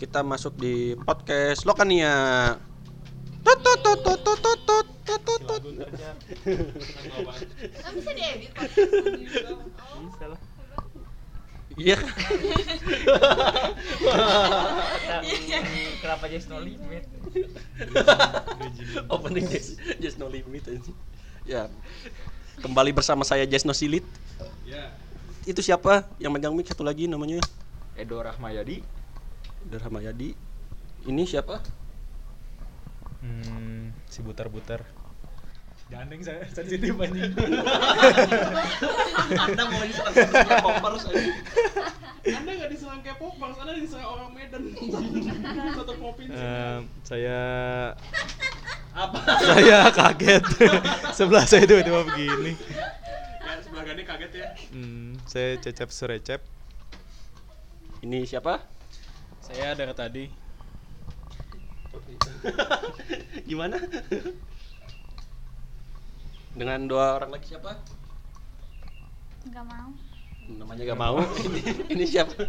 kita masuk di podcast Lokania. Tut tut tut tut tut tut tut tut tut tut. Nggak bisa diedit Pak. Bisa lah. Iya. Kenapa just no limit? Opening just, just no limit aja. Ya. Kembali bersama saya Just No Silit. Ya. Itu siapa yang megang mic satu lagi namanya? Edo Rahmayadi. Dar Hamayadi. Ini siapa? Hmm, si butar-butar. Gandeng saya sensitif anjing. Anda mau diserang poppers aja. Anda nggak diserang K-pop, bang. Anda diserang orang Medan. Satu provinsi. saya Apa? saya kaget. Sebelah saya tiba-tiba begini. Ya, sebelah kaget ya. Hmm, saya Cecep Surecep. Ini siapa? Saya dari tadi. Gimana? Dengan dua orang lagi siapa? Nggak mau. Namanya gak mau. ini, ini siapa?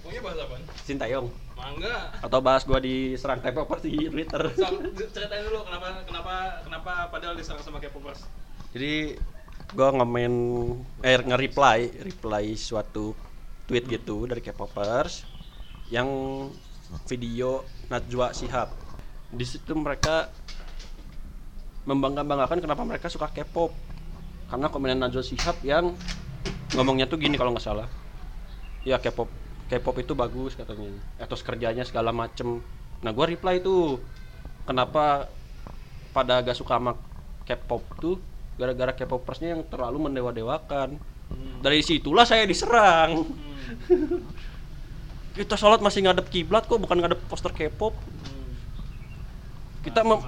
Pokoknya bahas apa? Sintayong. Mangga. Atau bahas gua diserang K-popers di Twitter. So, ceritain dulu kenapa kenapa kenapa padahal diserang sama K-popers. Jadi gua ngomen eh nge-reply, reply suatu tweet gitu dari K-popers yang video Najwa Shihab. Di situ mereka membangga-banggakan kenapa mereka suka K-pop. Karena komenan Najwa Shihab yang ngomongnya tuh gini kalau nggak salah. Ya K-pop K-pop itu bagus katanya. Etos kerjanya segala macem. Nah gua reply tuh kenapa pada agak suka sama K-pop tuh gara-gara K-popersnya yang terlalu mendewa-dewakan. Dari situlah saya diserang. Kita sholat masih ngadep kiblat kok, bukan ngadep poster K-pop. Kita mem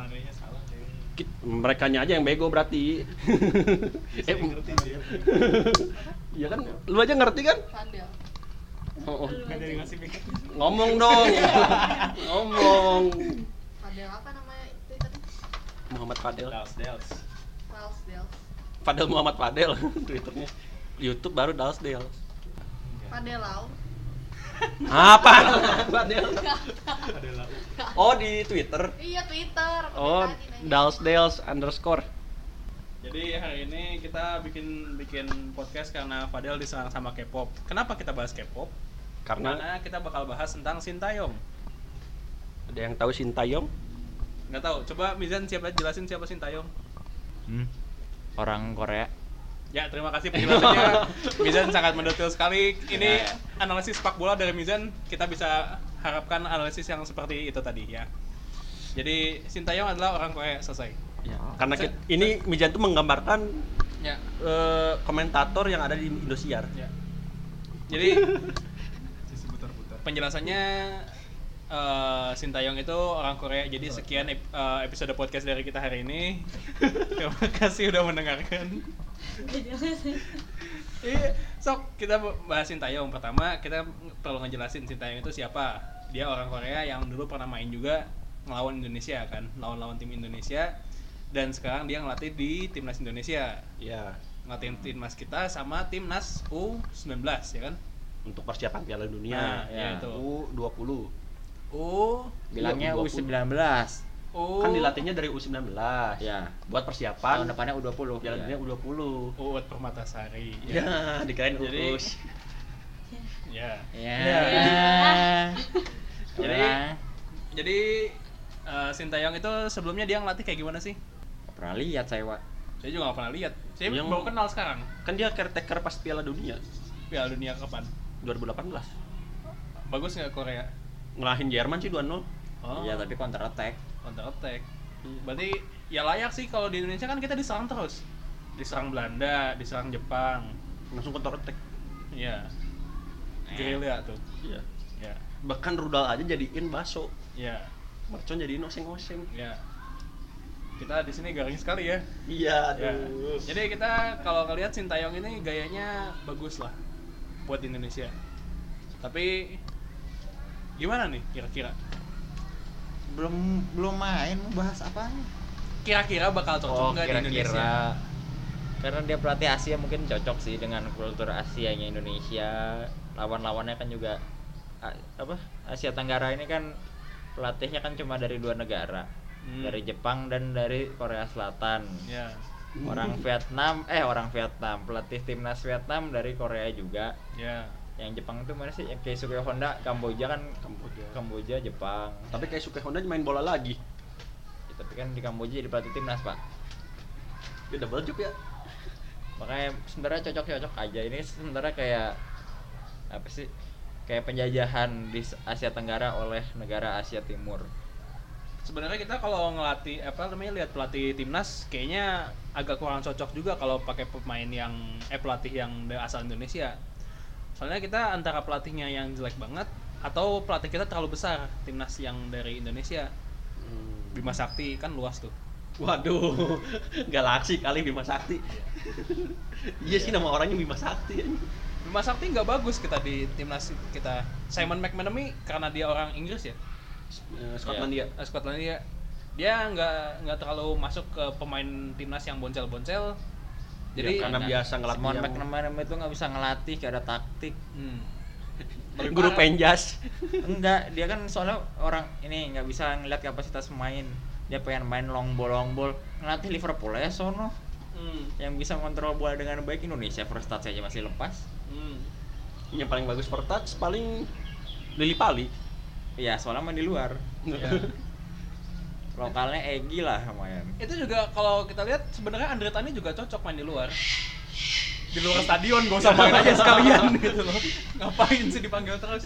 mereka aja yang bego berarti. eh, Iya kan, lu aja ngerti kan? Fadel. Oh, oh. Ngomong dong. Ngomong. Fadel apa namanya Twitternya? Muhammad Fadel. Dels, dels. Fals Del. Fadel Muhammad Fadel Twitternya. YouTube baru Dals Del. Fadel Lau. Apa? Oh di Twitter. Iya Twitter. Oh Komentari nanya. Dals Dels underscore. Jadi hari ini kita bikin bikin podcast karena Fadel diserang sama K-pop. Kenapa kita bahas K-pop? Karena Karena kita bakal bahas tentang Sintayong. ada yang tahu Sintayong? Nggak tahu. Coba Mizan siapa jelasin siapa Sintayong? Hmm. Orang Korea. Ya, terima kasih penjelasannya. Mizan sangat mendetail sekali. Ini analisis sepak bola dari Mizan. Kita bisa harapkan analisis yang seperti itu tadi ya. Jadi Sintayong adalah orang Korea selesai. Ya, karena kit- ini Mijan tuh menggambarkan Ya. eh, komentator yang ada di Indosiar. Ya. Jadi penjelasannya eh, Sintayong itu orang Korea. Jadi sekian ep- eh, episode podcast dari kita hari ini. Terima kasih udah mendengarkan. Iya, sok kita bahas Sintayong. Pertama kita perlu ngejelasin Sintayong itu siapa. Dia orang Korea yang dulu pernah main juga ngelawan Indonesia kan, lawan-lawan tim Indonesia. Dan sekarang dia ngelatih di timnas Indonesia. Ya, Ngelatih timnas kita sama timnas U19 ya kan? untuk persiapan Piala Dunia. Nah, ya. ya itu. U20. U Bilangnya Iya, U19. U Kan dilatihnya dari U19. Ya. Buat persiapan Tahun depannya U20. Piala Ya. Dunia U20. Uut Permatasari. Ya, dikirain Jadi- urus. Ya. Ya. Jadi Orang jadi eh, Sintayong itu sebelumnya dia ngelatih kayak gimana sih? nggak pernah lihat saya, Wak. Saya juga gak pernah lihat. Saya Yang- baru kenal sekarang. Kan dia caretaker pas Piala Dunia Piala Dunia kapan? 2018. Bagus nggak Korea? Ngelahin Jerman sih 2-0. Oh, Iya, tapi counter attack. Counter attack. Berarti ya layak sih kalau di Indonesia kan kita diserang terus. Diserang Belanda, diserang Jepang. Langsung counter attack. Iya. Eh. Gerilya tuh. Iya. Ya. Bahkan rudal aja jadiin baso. Ya. Mercon jadiin oseng-oseng. Ya. Kita di sini garing sekali ya. Iya, Ya. Jadi kita kalau ngelihat Sintayong ini gayanya bagus lah buat Indonesia. Tapi gimana nih kira-kira? Belum belum main bahas apa? Kira-kira bakal cocok Oh, nggak di Indonesia? kira-kira. Karena dia pelatih Asia mungkin cocok sih dengan kultur Asianya Indonesia. Lawan-lawannya kan juga apa Asia Tenggara ini kan pelatihnya kan cuma dari dua negara Hmm. dari Jepang dan dari Korea Selatan Ya. orang Vietnam eh orang Vietnam pelatih timnas Vietnam dari Korea juga Ya. Yang Jepang itu mana sih yang Keisuke Honda Kamboja kan Kamboja. Kamboja Jepang Tapi kayak Suke Honda main bola lagi. Ya, tapi kan di Kamboja jadi pelatih timnas pak Dia double job ya. makanya sebenarnya cocok-cocok aja ini sebenarnya kayak apa sih kayak penjajahan di Asia Tenggara oleh negara Asia Timur Sebenarnya kita kalau ngelatih apa namanya lihat pelatih timnas kayaknya agak kurang cocok juga kalau pakai pemain yang eh pelatih yang dari asal Indonesia. Soalnya kita antara pelatihnya yang jelek banget atau pelatih kita terlalu besar timnas yang dari Indonesia. Bima Sakti kan luas tuh. Waduh, galaksi kali Bima Sakti. iya sih nama orangnya Bima Sakti. Bima Sakti nggak bagus kita di timnas kita. Simon McManamy karena dia orang Inggris ya. Eh, Skotlandia. Eh, Skotlandia dia nggak nggak terlalu masuk ke pemain timnas yang boncel-boncel. Jadi Ya, karena biasa ngelatih Simon yang- McManaman itu nggak bisa ngelatih gak ada taktik hmm. Guru penjas. enggak dia kan soalnya orang ini nggak bisa ngeliat kapasitas pemain dia pengen main long ball long ball ngelatih Liverpool ya sono Hmm. yang bisa kontrol bola dengan baik Indonesia first touch aja masih lepas Hmm. Yang paling bagus per touch paling Lili Pali. Iya soalnya main di luar Ya. Lokalnya Egi lah lumayan. Itu juga kalau kita lihat sebenarnya Andre Tani juga cocok main di luar. Di luar stadion gak usah main aja sekalian gitu loh. Ngapain sih dipanggil terus?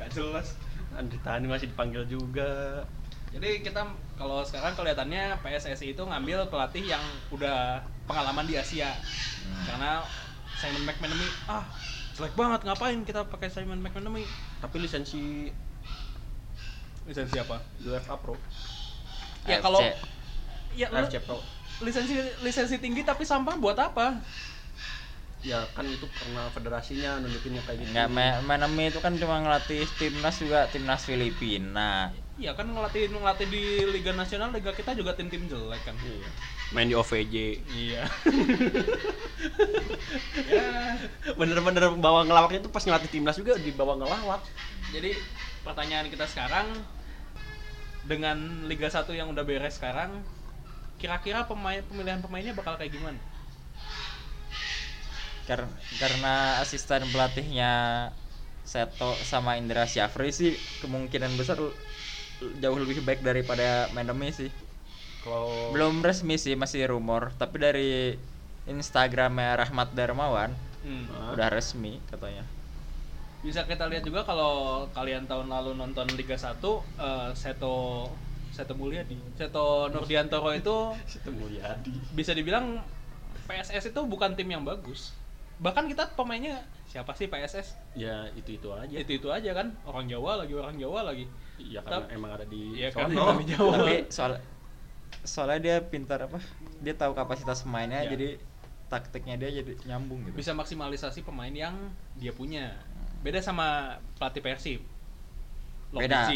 Gak jelas. Andri Tani masih dipanggil juga. jadi kita kalau sekarang kelihatannya PSSI itu ngambil pelatih yang udah pengalaman di Asia. Karena Simon McManamy ah jelek banget ngapain kita pakai Simon McManamy? Tapi lisensi lisensi apa? UEFA Pro. Ya AFC. kalau ya lu- AFC Pro. lisensi lisensi tinggi tapi sampah buat apa Ya kan itu karena federasinya nunjukinnya kayak gitu. Nggak, Ma- Manami itu kan cuma ngelatih timnas juga timnas Filipina. Iya kan ngelatih ngelatih di Liga Nasional Liga kita juga tim-tim jelek kan. Iya. Main di OVJ. Iya. ya. Bener-bener bawa ngelawaknya tuh pas ngelatih timnas juga dibawa ngelawak. Jadi pertanyaan kita sekarang dengan Liga 1 yang udah beres sekarang kira-kira pemain pemilihan pemainnya bakal kayak gimana? Kar- karena asisten pelatihnya Seto sama Indra Syafri sih kemungkinan besar jauh lebih baik daripada Manami sih. Kalau Belum resmi sih masih rumor, tapi dari Instagramnya Rahmat Darmawan Hmm. Udah resmi katanya. Bisa kita lihat juga kalau kalian tahun lalu nonton Liga 1 eh, Seto Seto Mulyadi, Seto Nurdiantoro itu itu Mulyadi. bisa dibilang PSS itu bukan tim yang bagus. Bahkan kita pemainnya siapa sih PSS? Ya itu itu aja. Itu itu aja kan orang Jawa lagi orang Jawa lagi. Iya karena Tap- emang ada di Iya kan di Jawa. Tapi soal soalnya dia pintar apa? Dia tahu kapasitas pemainnya Ya. jadi taktiknya dia jadi nyambung gitu. bisa maksimalisasi pemain yang dia punya. Beda sama pelatih Persib. Beda.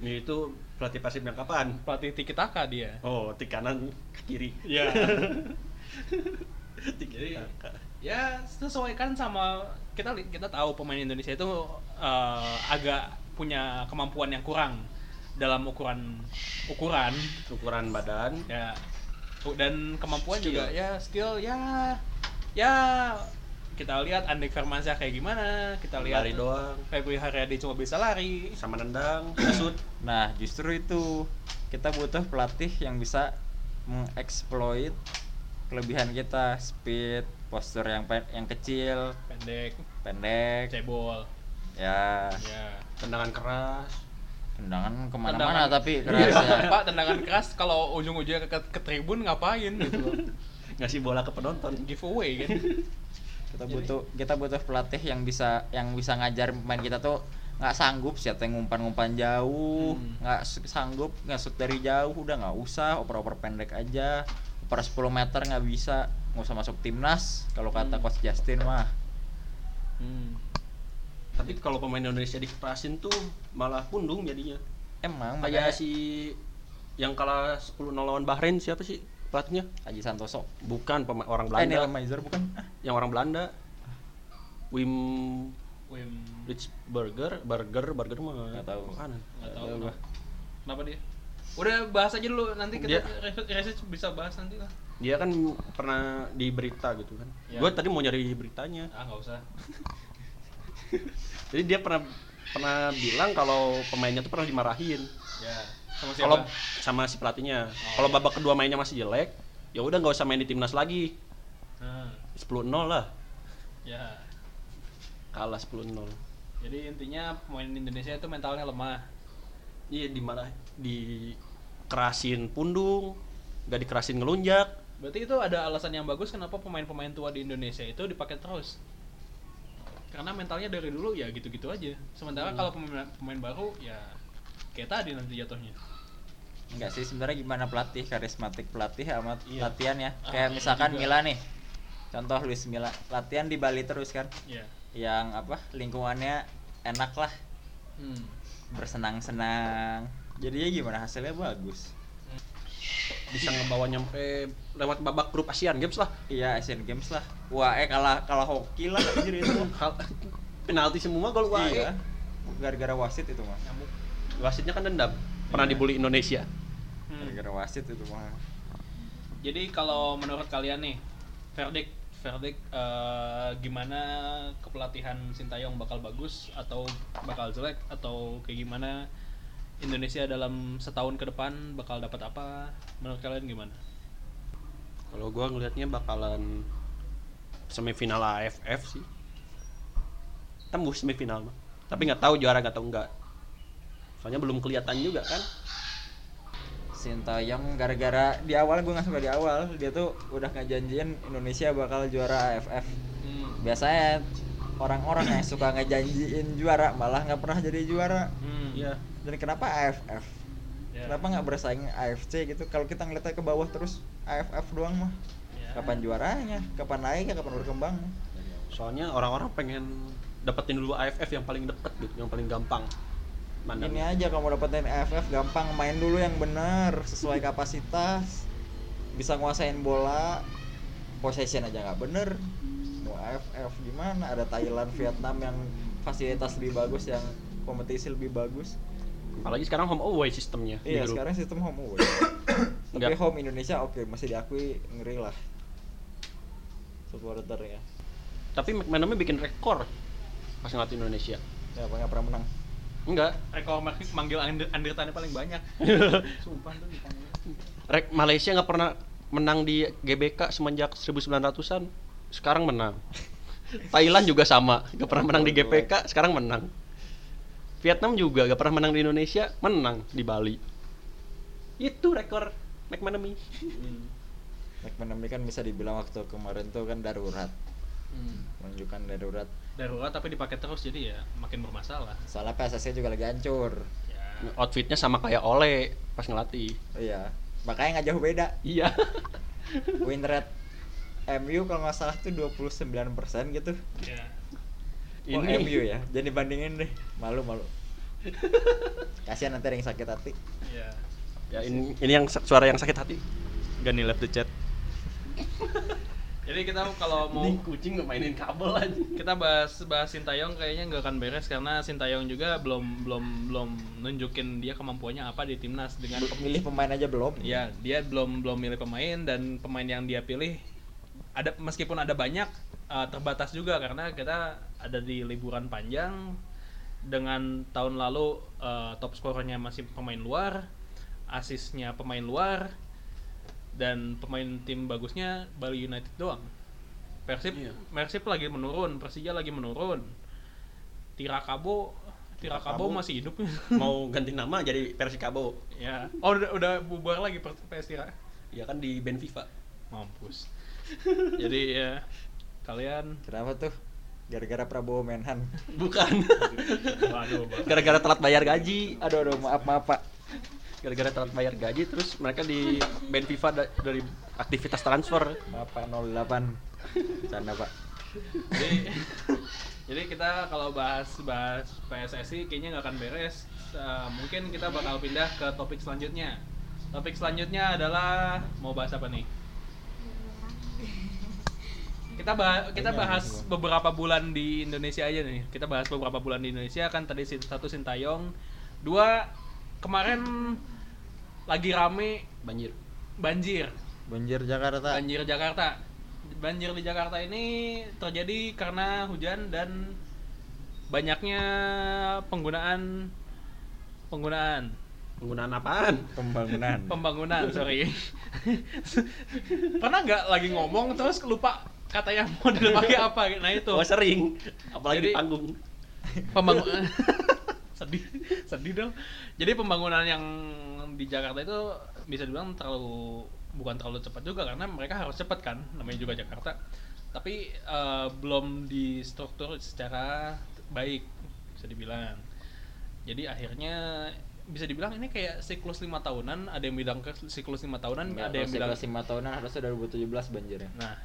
Ini itu pelatih Persib yang kapan? Pelatih Tiki Taka dia. Oh, di kanan ke kiri. Iya. Jadi ya sesuaikan sama kita kita tahu pemain Indonesia itu eh, agak punya kemampuan yang kurang dalam ukuran ukuran ukuran badan ya dan kemampuan Skill. juga ya skill ya ya kita lihat Andek Firmansyah kayak gimana kita lihat lari doang. Febri Haryadi cuma bisa lari. Sama nendang. Shoot Nah, justru itu kita butuh pelatih yang bisa mengeksploit kelebihan kita, speed, postur yang pe- yang kecil, pendek. Pendek, cebol. Ya. Ya. Tendangan keras. Tendangan ke mana-mana Tendangan- tapi Iya, keras ya. Pak tendangan keras kalau ujung-ujungnya ke, ke tribun ngapain gitu loh. Ngasih bola ke penonton. Giveaway kan Kita butuh kita butuh pelatih yang bisa yang bisa ngajar pemain kita tuh nggak sanggup siapa yang ngumpan-ngumpan jauh, Hmm. nggak su- sanggup nggak shoot dari jauh, udah nggak usah oper-oper pendek aja. Oper 10 meter nggak bisa, nggak usah masuk timnas kalau kata Hmm. coach Justin mah. hmm. tapi kalau pemain Indonesia dikerasin tuh malah pundung jadinya Emang makanya kayak si yang kalah 10 lawan Bahrain siapa sih pelatihnya Haji Santoso. bukan pemain orang Eh, Neil Belanda Maizer bukan? Ah, yang orang Belanda Wim Wim Rich Burger, burger, burger mah Nggak tahu. makanan. nggak tahu gua. kenapa dia udah bahas aja dulu nanti kita research bisa bahas nanti lah Dia kan pernah di berita gitu kan. Ya. Gue tadi mau nyari beritanya. ah nggak usah Jadi dia pernah pernah bilang kalau pemainnya tuh pernah dimarahin. ya sama siapa Kalau sama si pelatihnya. Oh, kalau iya. babak kedua mainnya masih jelek, ya udah nggak usah main di timnas lagi. nah, 10-0 lah. ya Kalah 10-0. jadi intinya pemain Indonesia itu mentalnya lemah Iya dimarah di kerasin pundung, nggak dikerasin ngelunjak. berarti itu ada alasan yang bagus kenapa pemain-pemain tua di Indonesia itu dipakai terus karena mentalnya dari dulu ya gitu-gitu aja sementara kalau pemain pemain baru ya kayak tadi nanti jatuhnya Enggak sih sebenarnya gimana pelatih karismatik pelatih sama Iya. latihan ya. Ah, Kayak iya misalkan juga. Mila nih. Contoh Luis Mila latihan di Bali terus kan. ya Yang apa? Lingkungannya enak lah, hmm. bersenang-senang. Jadinya gimana hasilnya bagus. Bisa ngebawa nyampe lewat babak grup Asian Games lah. Iya Asian Games lah. Wah, eh kalah kalah hoki lah anjir itu. Penalti semua gol wae. iya. Gara-gara wasit itu mah. Wasitnya kan dendam. Pernah Iya. dibully Indonesia. Gara-gara wasit itu mah. Jadi kalau menurut kalian nih, verdict verdict eh, gimana kepelatihan Sintayong bakal bagus atau bakal jelek atau kayak gimana Indonesia dalam setahun ke depan bakal dapat apa? Menurut kalian gimana? Kalau gua ngelihatnya bakalan semifinal AFF sih. Tembus semifinal mah. Tapi nggak tahu juara nggak tahu enggak. Soalnya belum kelihatan juga kan. Sintayong gara-gara di awal gue nggak suka di awal dia tuh udah ngejanjiin Indonesia bakal juara AFF Hmm. biasanya orang-orang yang suka ngejanjiin juara malah nggak pernah jadi juara Hmm. Iya. dan kenapa AFF Ya. kenapa nggak bersaing AFC gitu kalau kita ngeliatnya ke bawah terus AFF doang mah Ya. kapan juaranya kapan naiknya kapan berkembang Soalnya orang-orang pengen dapetin dulu AFF yang paling deket gitu, yang paling gampang. Ini Mandangnya. aja kalau mau dapetin AFF gampang main dulu yang bener sesuai kapasitas. Bisa nguasain bola possession aja nggak bener. Mau AFF gimana? Ada Thailand Vietnam yang fasilitas lebih bagus yang kompetisi lebih bagus. Apalagi sekarang home away sistemnya. iya sekarang sistem home away. Tapi home Indonesia oke masih diakui ngeri lah. Supporter ya. Tapi McManaman bikin rekor pas ngelatih Indonesia. ya apa nggak pernah menang Enggak. Rekor ma- manggil Andertane paling banyak. Sumpah tuh dipanggil. Rek Malaysia nggak pernah menang di GBK semenjak 1900-an. Sekarang menang. Thailand juga sama, nggak pernah menang di GPK, sekarang menang. Vietnam juga nggak pernah menang di Indonesia, menang di Bali. Itu rekor McManamy. McManamy kan bisa dibilang waktu kemarin tuh kan darurat Hmm. menunjukkan darurat Darurat tapi dipakai terus jadi ya makin bermasalah. soalnya PSSI juga lagi hancur Ya. Outfitnya sama kayak Ole pas ngelatih. iya makanya nggak jauh beda Iya. win rate MU kalau nggak salah tuh 29% gitu Ya. Oh, Ini MU ya jadi bandingin deh malu malu kasihan nanti ada yang sakit hati Ya. ya ini ini yang suara yang sakit hati. Gani left the chat Jadi kita kalau mau Ini kucing nggak mainin kabel aja. kita bahas bahas Sintayong kayaknya nggak akan beres karena Sintayong juga belum belum belum nunjukin dia kemampuannya apa di timnas dengan milih pemain aja belum ya dia belum belum milih pemain dan pemain yang dia pilih ada meskipun ada banyak uh, terbatas juga karena kita ada di liburan panjang dengan tahun lalu uh, top skornya masih pemain luar asisnya pemain luar dan pemain tim bagusnya Bali United doang Persib Iya. Persib lagi menurun Persija lagi menurun Tirakabo Tirakabo masih hidup Mau ganti nama jadi Persikabo. ya oh udah, udah bubar lagi PS Tira Ya kan di band FIFA. mampus jadi ya kalian kenapa tuh gara-gara Prabowo Menhan Bukan. waduh. Gara-gara telat bayar gaji. aduh aduh maaf maaf pak Gara-gara telat bayar gaji terus mereka di band FIFA da- dari aktivitas transfer. pak 08 canda pak. Jadi jadi kita kalau bahas bahas PSSI kayaknya nggak akan beres. Eh, mungkin kita bakal pindah ke topik selanjutnya. Topik selanjutnya adalah mau bahas apa nih? Kita bahas kita bahas beberapa bulan di Indonesia aja nih. Kita bahas beberapa bulan di Indonesia. Kan tadi satu Sintayong, dua kemarin lagi rame banjir banjir. Banjir Jakarta. Banjir Jakarta. Banjir di Jakarta ini terjadi karena hujan dan banyaknya penggunaan penggunaan penggunaan apaan Pembangunan. pembangunan sorry pernah nggak lagi ngomong terus lupa kata yang mau dipakai apa nah itu oh sering apalagi di Jadi- panggung pembangunan sedih sedih dong. Jadi pembangunan yang di Jakarta itu bisa dibilang terlalu bukan terlalu cepat juga karena mereka harus cepat kan namanya juga Jakarta. Tapi eh, belum distruktur secara baik bisa dibilang. Jadi akhirnya bisa dibilang ini kayak siklus lima tahunan ada yang bilang ke siklus lima tahunan Enggak, ada yang bilang 5 tahunan harusnya 2017 banjirnya. nah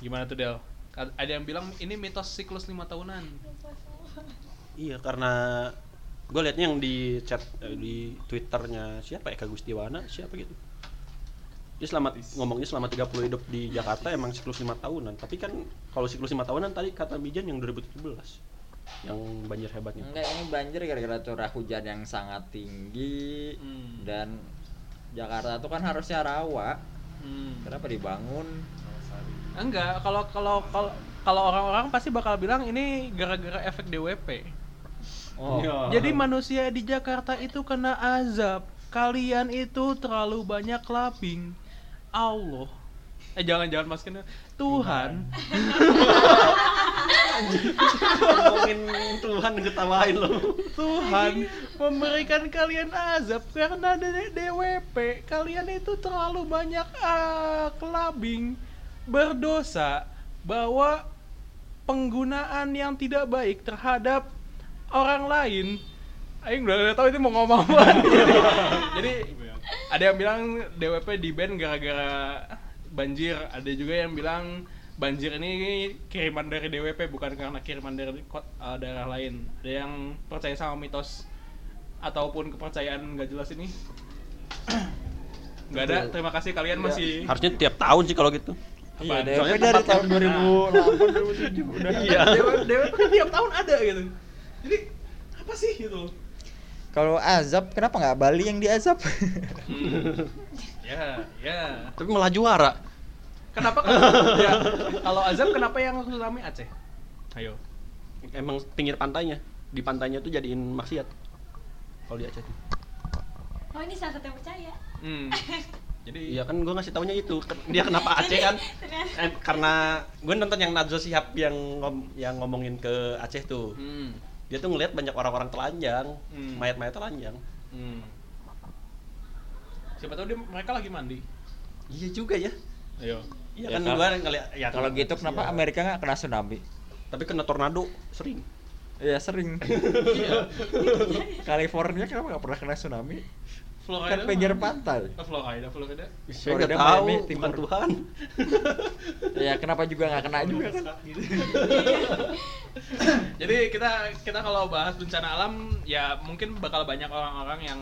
gimana tuh Del? Ada yang bilang ini mitos siklus lima tahunan iya karena gue liatnya yang di chat eh, di twitternya siapa Eka Gustiwana siapa gitu dia selama ngomongnya selama 30 hidup di Jakarta emang siklus lima tahunan tapi kan kalau siklus lima tahunan tadi kata Bijan yang 2017 yang banjir hebatnya Enggak, ini banjir gara-gara curah hujan yang sangat tinggi Hmm. dan Jakarta tuh kan harusnya rawa. Hmm. Kenapa dibangun? Enggak, kalau kalau kalau kalau orang-orang pasti bakal bilang ini gara-gara efek DWP. Oh, Iya. Jadi manusia di Jakarta itu kena azab. Kalian itu terlalu banyak clubbing. Allah. Eh jangan jangan masukin Tuhan. ngomongin Tuhan ketawain lo Tuhan memberikan kalian azab karena D- DWP. Kalian itu terlalu banyak ah, clubbing, berdosa bahwa penggunaan yang tidak baik terhadap orang lain. Aing udah tahu itu mau ngomong apa. jadi, jadi ada yang bilang DWP di ban gara-gara banjir. Ada juga yang bilang banjir ini kiriman dari DWP bukan karena kiriman dari uh, daerah lain. Ada yang percaya sama mitos ataupun kepercayaan nggak jelas ini? Nggak ada. Terima kasih kalian masih. harusnya tiap tahun sih kalau gitu iya, Soalnya dari tahun yang- 2008 2007 udah. Iya. DWP, DWP kan tiap tahun ada gitu. Jadi apa sih gitu? Kalau azab, kenapa nggak Bali yang diazab? Ya, ya. tapi malah juara Kenapa kalau ya, kalau azab kenapa yang tsunami Aceh? Ayo. emang pinggir pantainya di pantainya tuh jadiin maksiat kalau di Aceh tuh. Oh ini salah satu yang percaya. Hmm. Jadi Iya kan gue ngasih taunya itu dia kenapa Aceh kan eh, karena gue nonton yang Najwa Shihab yang ngom- yang ngomongin ke Aceh tuh Hmm. Dia tuh ngelihat banyak orang-orang telanjang Hmm. mayat-mayat telanjang Hmm. Siapa tahu dia mereka lagi mandi. iya juga ya Ayo. iya Ya, kan gue ngeliat ya Kalau gitu kenapa iya. Amerika nggak kena tsunami? tapi kena tornado sering Iya sering. Iya. California kenapa nggak pernah kena tsunami? Florida. Kan pinggir pantai. Oh, Florida, Florida. saya Florida, nggak tahu Miami, bukan Timur. Tuhan Ya kenapa juga nggak kena juga kan? Jadi kita kita kalau bahas bencana alam ya mungkin bakal banyak orang-orang yang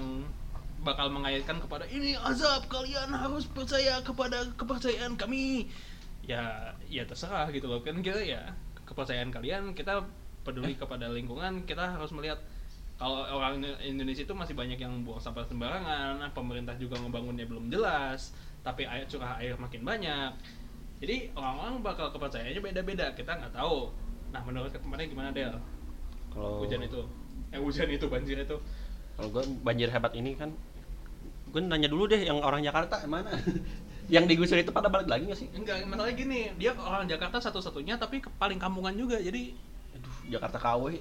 bakal mengaitkan kepada ini azab kalian harus percaya kepada kepercayaan kami. Ya ya terserah gitu loh kan kita ya kepercayaan kalian kita peduli kepada lingkungan kita harus melihat kalau orang Indonesia itu masih banyak yang buang sampah sembarangan, pemerintah juga ngebangunnya belum jelas, tapi air curah air makin banyak. Jadi orang-orang bakal kepercayaannya beda-beda, kita nggak tahu. Nah menurut kemarin gimana Del? kalau Hujan itu, eh hujan itu banjir itu. kalau gue banjir hebat ini kan gue nanya dulu deh yang orang Jakarta mana yang digusur itu pada balik lagi gak sih Enggak, masalahnya gini, dia orang Jakarta satu-satunya tapi paling kampungan juga, jadi aduh Jakarta KW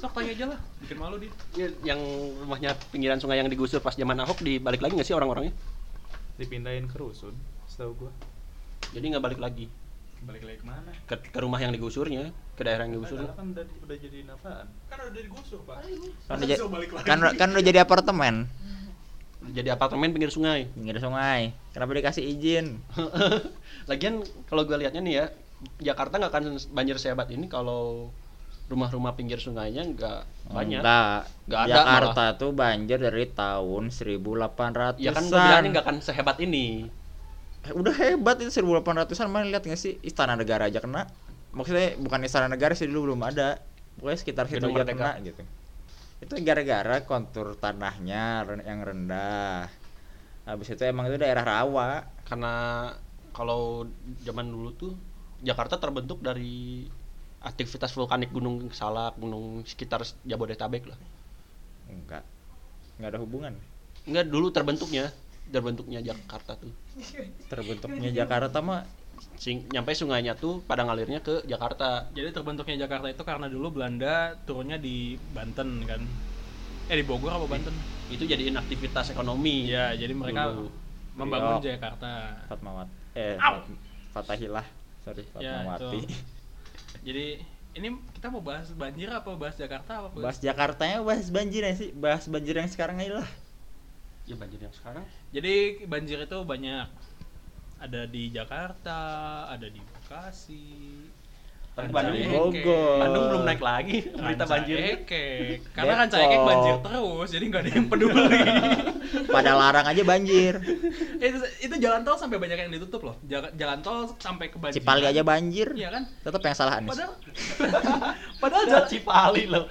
sok tanya aja lah, bikin malu dia. Ya, yang rumahnya pinggiran sungai yang digusur pas zaman Ahok dibalik lagi nggak sih orang-orangnya? Dipindahin ke rusun setahu gua. Jadi nggak balik lagi? Balik lagi ke mana? Ke, ke rumah yang digusurnya ke daerah yang digusur. Kan udah, udah jadi apaan? Kan udah digusur pak. Kan udah, kan, kan udah jadi apartemen. Jadi apartemen pinggir sungai. Pinggir sungai. Kenapa dikasih izin? lagian kalau gue liatnya nih ya Jakarta nggak akan banjir sehebat ini kalau rumah-rumah pinggir sungainya nggak banyak. Enggak. Nggak ada Jakarta tuh banjir dari tahun 1800 ya kan gue bilangnya nggak akan sehebat ini. udah hebat itu 1800-an mana lihat nggak sih? Istana Negara aja kena. Maksudnya bukan Istana Negara sih dulu belum ada. Pokoknya sekitar situ aja kena gitu. Itu gara-gara kontur tanahnya yang rendah. Habis itu emang itu daerah rawa. Karena kalau zaman dulu tuh Jakarta terbentuk dari aktivitas vulkanik gunung salak gunung sekitar Jabodetabek lah enggak enggak ada hubungan enggak dulu terbentuknya terbentuknya Jakarta tuh terbentuknya Jakarta mah Sing, nyampe sungainya tuh pada ngalirnya ke Jakarta Jadi terbentuknya Jakarta itu karena dulu Belanda turunnya di Banten kan. Eh di Bogor apa Banten? itu jadiin aktivitas ekonomi Iya, jadi mereka Dulu. membangun Iya. Jakarta. Fatmawat eh Au! Fat- Fatahillah sorry Ya, Fatmawati itu. Jadi ini kita mau bahas banjir apa bahas Jakarta apa bahas Jakartanya bahas banjir ya sih bahas banjir yang sekarang aja lah ya banjir yang sekarang Jadi banjir itu banyak. Ada di Jakarta, ada di Bekasi. Tapi Bandung Bogor. Bandung belum naik lagi berita banjir Ekek. Karena. Ranca Ekek banjir terus, jadi nggak ada yang peduli. pada larang aja banjir itu, itu jalan tol sampai banyak yang ditutup loh. Jalan, jalan tol sampai ke banjir. Cipali aja banjir Iya kan? tetap yang salah Anies Padahal padahal ada jalan, Cipali loh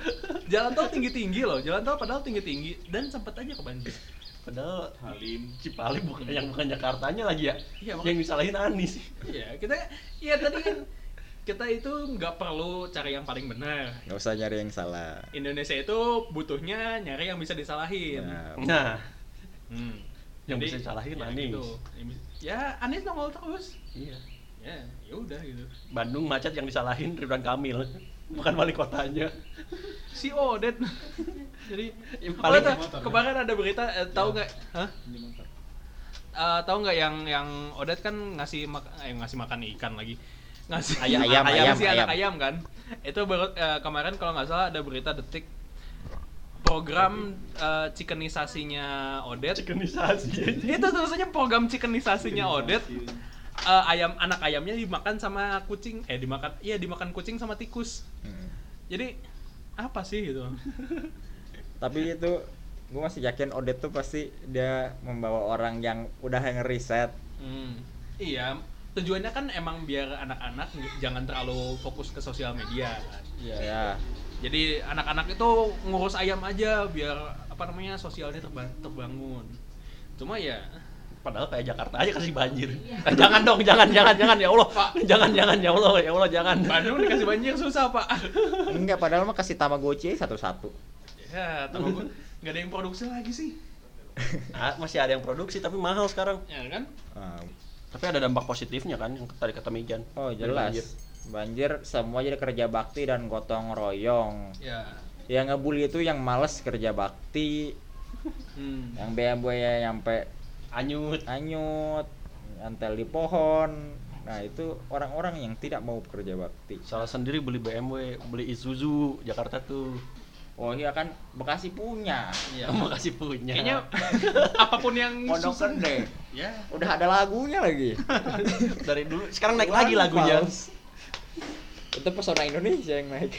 jalan tol tinggi-tinggi loh. Jalan tol padahal tinggi-tinggi dan sempat aja ke banjir. padahal Halim Cipali bukan yang bukan Jakartanya lagi ya Iya, yang disalahin Anies Iya, kita iya tadi kan kita itu nggak perlu cari yang paling benar. nggak usah nyari yang salah Indonesia itu butuhnya nyari yang bisa disalahin. Nah, nah Hmm. Yang bisa disalahin ya Anies. gitu. Ya Anies nongol terus. iya Ya, ya udah gitu. Bandung macet yang disalahin Ridwan Kamil bukan wali kotanya Si Odet. Jadi Yang paling paling- kemarin ada berita eh, tahu nggak? Hah? Eh, tahu nggak yang yang Odet kan ngasih mak eh, ngasih makan ikan lagi ngasih Ayam, ayam, ayam, ngasih anak ayam. ayam kan? Itu baru eh, kemarin kalau nggak salah ada berita detik program eh, chickenisasinya Odet Cikenisasi itu tulisannya program chickenisasinya Odet eh, ayam anak ayamnya dimakan sama kucing. Eh dimakan iya dimakan kucing sama tikus. Hmm. jadi apa sih gitu tapi itu gue masih yakin Odet tuh pasti dia membawa orang yang udah ngeriset Hmm, iya, tujuannya kan emang biar anak-anak jangan terlalu fokus ke sosial media kan. ya Jadi anak-anak itu ngurus ayam aja biar apa namanya sosialnya terba- terbangun. Cuma ya padahal kayak Jakarta aja kasih banjir Eh, jangan dong jangan jangan jangan ya Allah jangan jangan ya Allah ya Allah jangan Bandung dikasih banjir susah pak. enggak padahal mah kasih Tamagotchi satu-satu ya, gua nggak ada yang produksi lagi sih. Ah, masih ada yang produksi tapi mahal sekarang Ya kan? Ah, tapi ada dampak positifnya kan yang tadi kata Mijan oh jelas banjir. banjir. semua jadi kerja bakti dan gotong royong Ya. yang ngebully itu yang males kerja bakti Hmm. yang BMW ya nyampe anyut anyut nyantel di pohon nah itu orang-orang yang tidak mau kerja bakti salah sendiri beli BMW beli Isuzu Jakarta tuh oh iya kan Bekasi punya. Iya. makasih punya. Kayaknya apa pun yang Pondok susah. Gede. Ya. udah ada lagunya lagi. Dari dulu sekarang naik lagi lagunya. Fals. itu pesona Indonesia yang naik.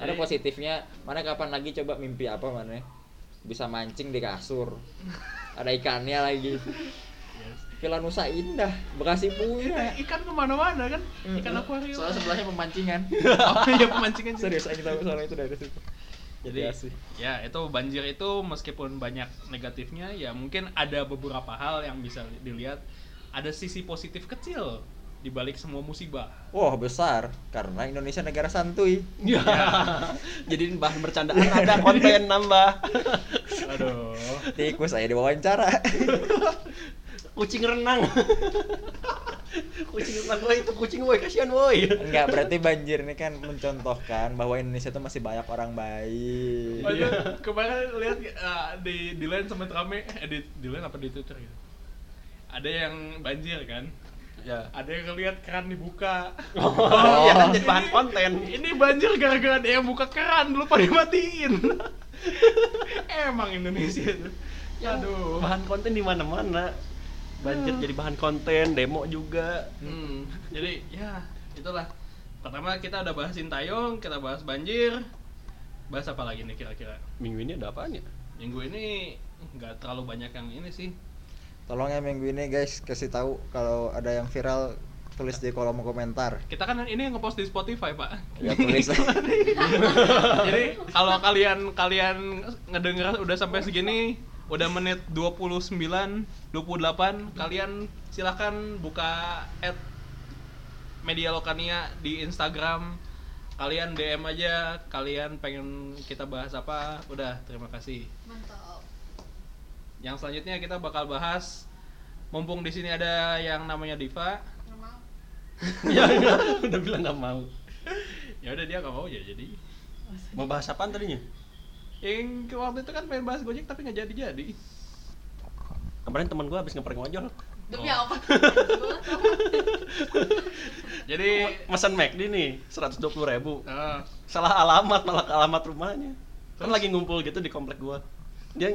Ada positifnya mana kapan lagi coba mimpi apa mana? Bisa mancing di kasur. Ada ikannya lagi Villa Nusa Indah Bekasi punya Ikan ke mana-mana kan? Ikan akuarium. soalnya sebelahnya pemancingan oh iya pemancingan juga. serius aja tahu soalnya itu dari situ Jadi Iya sih. ya itu banjir itu meskipun banyak negatifnya ya mungkin ada beberapa hal yang bisa dilihat ada sisi positif kecil di balik semua musibah. wah besar karena Indonesia negara santuy ya jadi bahan bercandaan ada konten nambah Aduh. tikus saya diwawancara kucing renang kucing renang woi itu kucing woi kasihan woi Enggak, berarti banjir ini kan mencontohkan bahwa Indonesia itu masih banyak orang baik. Oh, itu kemarin lihat uh, di di line sempat rame eh, di di line apa di Twitter gitu. Ada yang banjir kan? ya Ada yang ngeliat keran dibuka. oh, ya kan jadi bahan konten Ini banjir gara-gara ada yang buka keran lupa dimatiin. Emang Indonesia tuh. Aduh. bahan konten di mana banjir jadi bahan konten demo juga Hmm, jadi ya itulah. Pertama kita udah bahas Sintayong, kita bahas banjir. Bahas apa lagi nih kira-kira? minggu ini ada apaan ya Minggu ini nggak terlalu banyak yang ini sih. Tolong ya minggu ini guys kasih tahu kalau ada yang viral tulis di kolom komentar. Kita kan ini ngepost di Spotify, Pak. Ya tulis Jadi kalau kalian kalian ngedenger udah sampai segini udah menit 29 28 kalian silahkan buka at media lokania di Instagram. Kalian DM aja kalian pengen kita bahas apa udah terima kasih. Mantap. yang selanjutnya kita bakal bahas mumpung di sini ada yang namanya Diva. Nggak mau. ya udah bilang nggak mau. Ya udah dia gak mau ya jadi. Mau bahas apaan tadinya yang ke- waktu itu kan pengen bahas Gojek tapi nggak jadi jadi kemarin teman gua habis ngeprank ojol. Demi Oh. apa? Jadi pesan McD nih 120 ribu. Eh, salah alamat malah ke alamat rumahnya. Kan lagi ngumpul gitu di komplek gua. Dia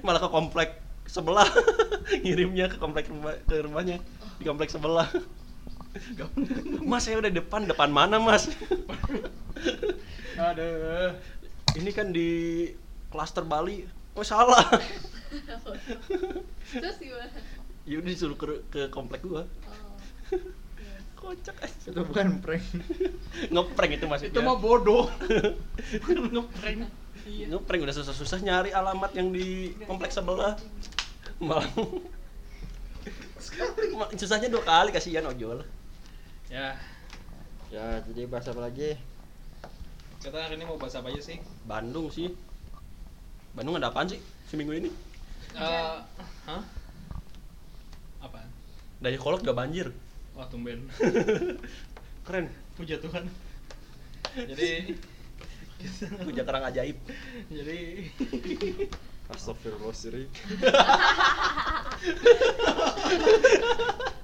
malah ke komplek sebelah. Ngirimnya ke komplek rumah ke rumahnya. Di komplek sebelah. Mas saya udah depan. Depan mana mas? Aduh ini kan di klaster Bali. Oh salah. Terus gimana? ya udah disuruh ke, ke komplek gua. Oh. kocak aja itu bukan prank. ngeprank itu maksudnya. Itu mah bodoh. Ngeprank. Iya. ngeprank udah susah-susah nyari alamat yang di kompleks sebelah. malah. Ma- susahnya dua kali kasihan ojol. Ya. Ya, jadi bahas apa lagi? Kita hari ini mau bahas apa aja sih? Bandung sih. Bandung ada apaan sih seminggu ini? Eh, hah? Apa? Dari kolok gak banjir. Wah tumben. Keren. Puja Tuhan. Jadi puja kerang ajaib. jadi Astagfirullahaladzim.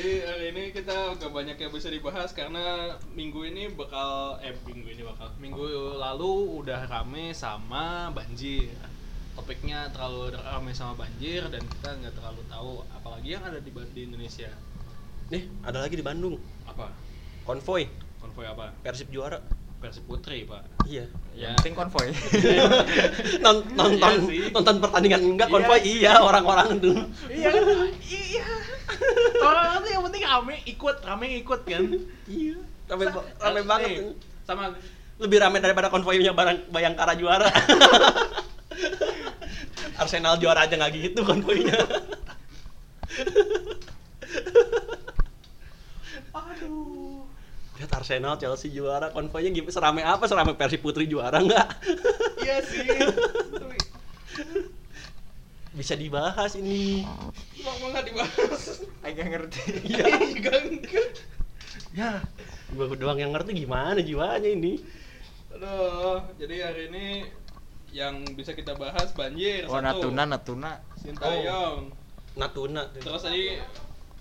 jadi hari ini kita gak banyak yang bisa dibahas karena minggu ini bakal eh minggu ini bakal minggu lalu udah rame sama banjir. Topiknya terlalu rame sama banjir dan kita nggak terlalu tahu apalagi yang ada di, di Indonesia. Nih ada lagi di Bandung. Apa? Konvoy. Konvoy apa? Persib juara Persib Putri pak. Iya. Ya. Penting konvoy. Non- nonton Iya sih. nonton pertandingan. Enggak Iya. konvoy iya orang-orang tuh iya. Kan iya. Orang tuh yang penting rame ikut rame ikut kan? Iya. Rame, Sa- ba- rame eh, banget. nih, tuh. sama lebih rame daripada konvoynya barang Bayangkara juara. Arsenal juara aja nggak gitu konvoynya. Aduh lihat Arsenal Chelsea juara konvoynya gimana serame apa? Serame Persib Putri juara nggak? Iya sih. Bisa dibahas ini. Kenapa nggak dibahas. Agak ngerti. iya. Enggak ya. Gua doang yang ngerti gimana jiwanya ini. Aduh jadi hari ini yang bisa kita bahas banjir Oh, satu. Natuna, Natuna. Sintayong. Natuna terus tadi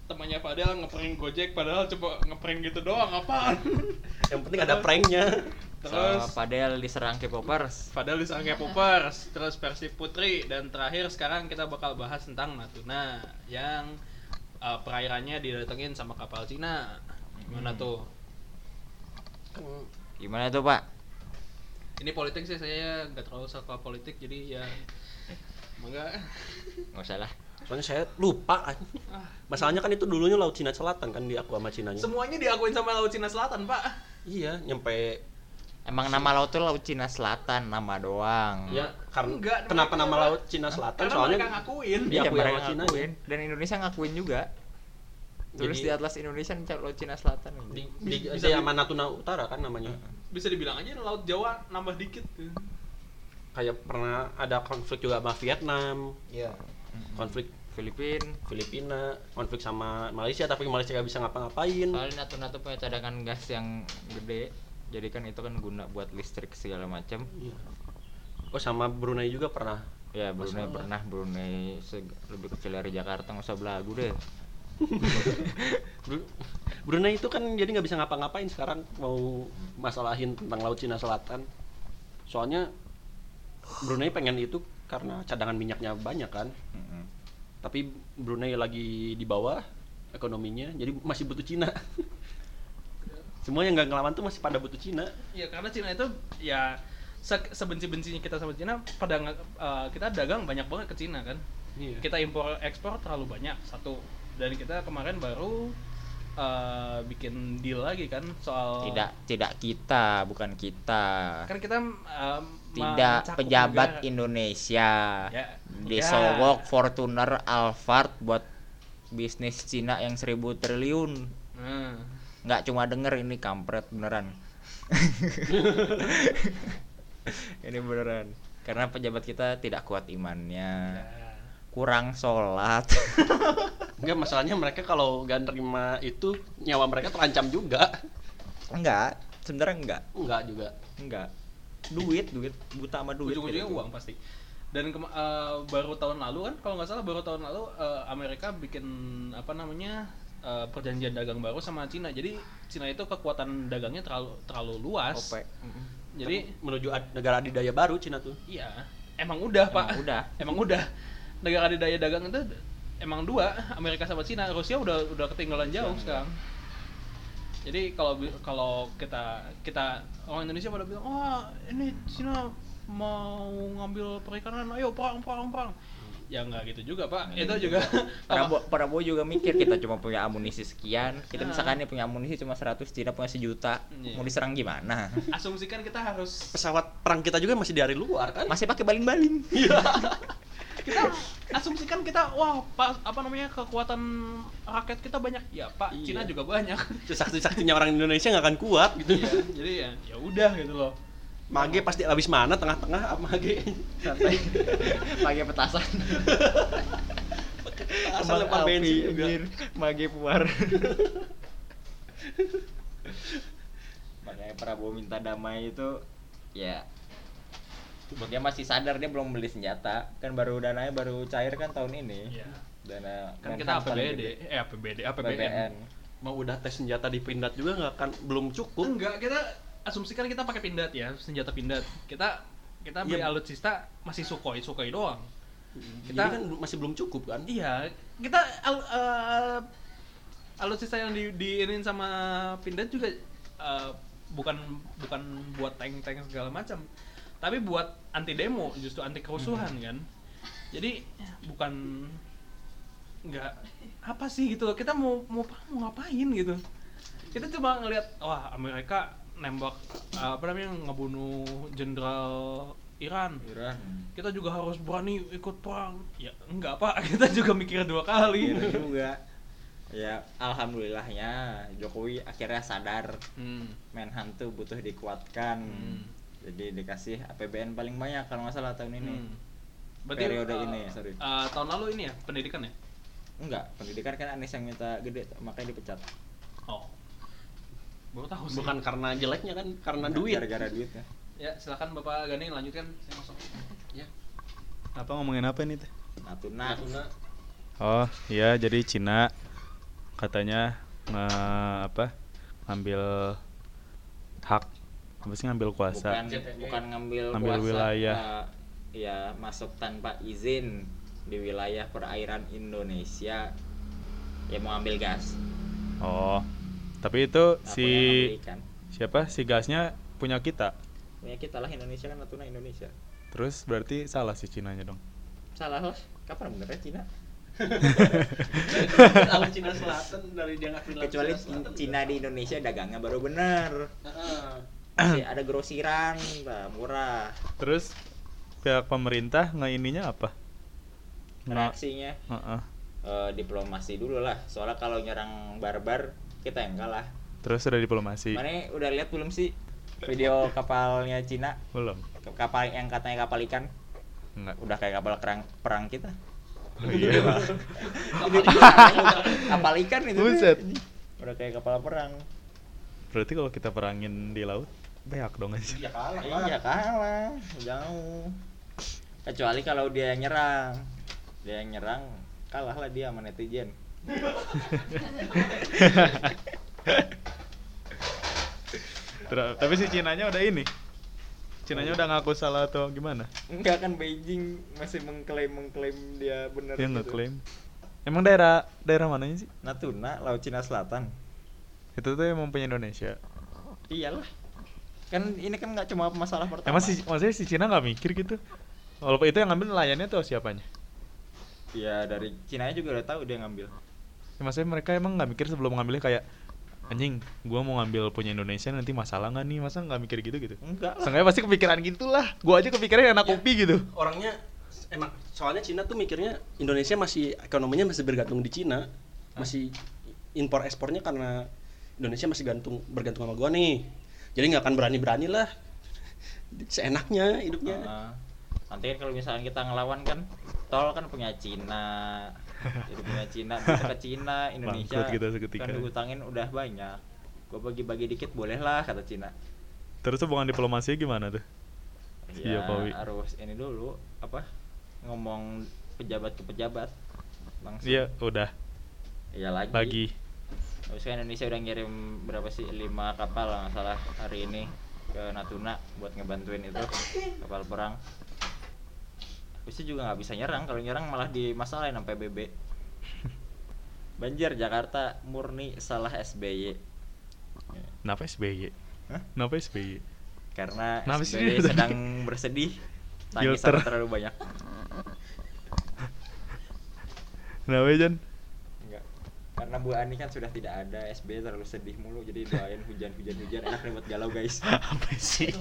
temannya Fadel ngeprank Gojek padahal coba ngeprank gitu doang apaan yang penting ada pranknya terus Sama Padel diserang K-popers. Fadel disangka Poppers, terus Persib Putri dan terakhir sekarang kita bakal bahas tentang Natuna yang uh, perairannya didatengin sama kapal Cina. Gimana Hmm. tuh? Gimana tuh, Pak? Ini politik sih saya nggak terlalu suka politik jadi ya enggak. Nggak usah lah. Soalnya saya lupa Ah, masalahnya kan itu dulunya laut Cina Selatan kan diaku sama Cinanya semuanya diakuin sama Laut Cina Selatan, Pak. iya nyampe Emang nama laut tuh Laut Cina Selatan, nama doang. ya karena Enggak, kenapa nama laut Cina Selatan Karena soalnya mereka ngakuin. Iya, Iya, diakui mereka sama Cina ngakuin. Dan Indonesia ngakuin juga. Jadi- di Atlas Indonesia mencari Laut Cina Selatan. di, di, Bisa di di- sama Natuna Utara kan namanya Bisa dibilang aja Laut Jawa nambah dikit. kayak pernah ada konflik juga sama Vietnam Iya. konflik Filipin. Filipina konflik sama Malaysia tapi Malaysia gak bisa ngapa-ngapain Soalnya Natuna tuh punya cadangan gas yang gede. Jadi kan itu kan guna buat listrik segala macam. Iya. oh sama Brunei juga pernah Ya Brunei Masalah. pernah Brunei lebih kecil dari Jakarta nggak usah belagu deh. Bru- Brunei itu kan jadi nggak bisa ngapa-ngapain sekarang mau masalahin tentang laut Cina Selatan soalnya Brunei pengen itu karena cadangan minyaknya banyak kan Mm-mm. Tapi Brunei lagi di bawah ekonominya jadi masih butuh Cina semua yang nggak ngelawan tuh masih pada butuh Cina Ya karena Cina itu ya se- sebenci-bencinya kita sama Cina pada eh, kita dagang banyak banget ke Cina kan. Iya. kita impor ekspor terlalu banyak satu dan kita kemarin baru eh, bikin deal lagi kan soal Tidak tidak kita, bukan kita. kan kita em, Tidak mencakup pejabat negara. Indonesia. Ya, Disogok Fortuner Alphard buat bisnis Cina yang seribu triliun. Nggak cuma denger ini kampret beneran ini beneran karena pejabat kita tidak kuat imannya ya. kurang sholat Enggak masalahnya mereka kalau gak nerima itu nyawa mereka terancam juga. enggak sebenarnya enggak Enggak juga. enggak duit duit buta sama duit ujung-ujungnya gitu. uang pasti dan kema- eh, baru tahun lalu kan kalau nggak salah baru tahun lalu eh, Amerika bikin apa namanya eh, perjanjian dagang baru sama Cina jadi Cina itu kekuatan dagangnya terlalu terlalu luas OPEC. Mm-mm. jadi Menuju ad- negara adidaya baru Cina tuh. iya emang udah pak Emang udah. emang udah negara adidaya dagang itu emang dua Amerika sama Cina Rusia udah udah ketinggalan jauh sekarang jadi kalau kalau kita kita orang Indonesia pada bilang wah ini Cina mau ngambil perikanan ayo perang perang perang. Ya nggak gitu juga pak. Itu juga. Prabowo, Prabowo juga mikir kita cuma punya amunisi sekian kita Ah. misalkan nih punya amunisi cuma 100 Cina punya sejuta Iya. mau diserang gimana? Asumsikan kita harus Pesawat perang kita juga masih dari luar kan? masih pakai baling-baling kita asumsikan kita wah pak apa namanya kekuatan rakyat kita banyak ya pak Iya. Cina juga banyak Sakti-saktinya orang Indonesia nggak akan kuat gitu. Iya, jadi ya ya udah gitu loh Mage pasti habis mana tengah-tengah apa Mage? santai pakai petasan Asal lempar bensin juga. mage puar makanya Prabowo minta damai itu ya dia masih sadar dia belum beli senjata kan baru dananya baru cair kan tahun ini Iya. dana kan kita APBD gede. eh APBD APBN Mau udah tes senjata di Pindad juga nggak akan belum cukup. enggak kita asumsikan kita pakai pindad ya senjata pindad kita kita beli Iya. alutsista masih sukhoi sukhoi doang Kita kan masih belum cukup kan? iya kita al, eh, alutsista yang di diinin sama pindad juga eh, bukan bukan buat tank tank segala macam tapi buat anti demo justru anti kerusuhan kan? Jadi bukan nggak apa sih gitu loh kita mau mau mau ngapain gitu. Kita cuma ngelihat wah Amerika nembak uh, apa namanya ngebunuh jenderal Iran. Iran. Kita juga harus berani ikut perang. Ya enggak pak. Kita juga mikir dua kali. Iran juga. Ya alhamdulillahnya Jokowi akhirnya sadar. Hmm. Menhan tuh butuh dikuatkan. Hmm. Jadi dikasih APBN paling banyak kalau nggak salah tahun ini Hmm. Periode uh, ini, sorry. uh, tahun lalu ini ya pendidikan ya enggak pendidikan kan Anies yang minta gede makanya dipecat oh baru tahu sih Bukan karena jeleknya kan, karena Enggak, duit. gara-gara duitnya ya silakan bapak Gani lanjutkan saya masuk Ya. Apa ngomongin apa ini teh? Natuna Natuna. Oh, iya jadi Cina katanya nge- apa? ngambil hak apa sih ngambil kuasa? Bukan bukan ngambil, Ngambil kuasa wilayah. uh, ya masuk tanpa izin di wilayah perairan Indonesia. Ya mau ambil gas. Oh tapi itu Nah, si punya siapa? Si gasnya punya kita? Ya kita lah Indonesia kan Natuna Indonesia. Terus berarti salah si Cinanya dong? Salah lah kapan benernya Cina? Laut Cina Selatan dari dia ngakuin Laut kecuali Cina Selatan. Cina di Indonesia dagangnya baru bener. Heeh. Masih ada grosiran bah, murah. Terus pihak pemerintah ininya apa? Reaksinya? Heeh. eh, diplomasi dulu lah. Soalnya kalau nyerang barbar kita yang kalah. Terus udah diplomasi? Mana udah lihat belum sih video kapalnya Cina? Belum. Kapal yang katanya kapal ikan? Enggak. Udah kayak kapal kerang perang kita. Oh, iya. Kapal ikan itu. Buset. udah kayak kapal perang. Berarti kalau kita perangin di laut beak dong aja Iya kalah. iya kalah. Jauh. Kecuali kalau dia yang nyerang. Dia yang nyerang kalah lah dia sama netizen. Ter- tapi si Cinanya udah ini. Cinanya udah ngaku salah atau gimana? Enggak kan Beijing masih mengklaim mengklaim dia benar dia gitu. ngeklaim. Emang daerah daerah mananya sih? Natuna laut Cina Selatan. Itu tuh emang punya Indonesia. Iyalah kan ini kan nggak cuma masalah pertama emang si maksudnya si Cina nggak mikir gitu walaupun itu yang ngambil nelayannya tuh siapanya ya dari Cina juga udah tahu dia ngambil Ya, maksudnya mereka emang nggak mikir sebelum ngambilnya kayak anjing, gua mau ngambil punya Indonesia nanti masalah nggak nih? Masa nggak mikir gitu gitu? enggak lah Seenggaknya pasti kepikiran gitu lah. Gua aja kepikiran anak Ya. kopi gitu. orangnya emang soalnya Cina tuh mikirnya Indonesia masih ekonominya masih bergantung di Cina masih impor ekspornya karena Indonesia masih gantung bergantung sama gua nih jadi nggak akan berani berani lah seenaknya hidupnya Heeh. nanti kan kalau misalnya kita ngelawan kan tol kan punya Cina jadi punya Cina kita ke Cina Indonesia kita seketika. kan dihutangin udah banyak gua bagi-bagi dikit boleh lah kata Cina Terus hubungan diplomasinya gimana tuh? Ya Jokowi. harus ini dulu apa ngomong pejabat ke pejabat langsung Iya, udah iya lagi lagi. Terus kan Indonesia udah ngirim berapa sih lima kapal lah nggak salah hari ini ke Natuna buat ngebantuin itu kapal perang. Habis itu juga nggak bisa nyerang kalau nyerang malah dimasalahin sampai BB. Banjir Jakarta murni salah SBY. Kenapa SBY? Hah? Kenapa SBY? Karena Kenapa SBY sedang bersedih. Tangis Filter. terlalu banyak. Kenapa Jan? Karena Bu Ani kan sudah tidak ada, SBY terlalu sedih mulu jadi doain hujan hujan hujan enak nih buat galau guys. Apa sih?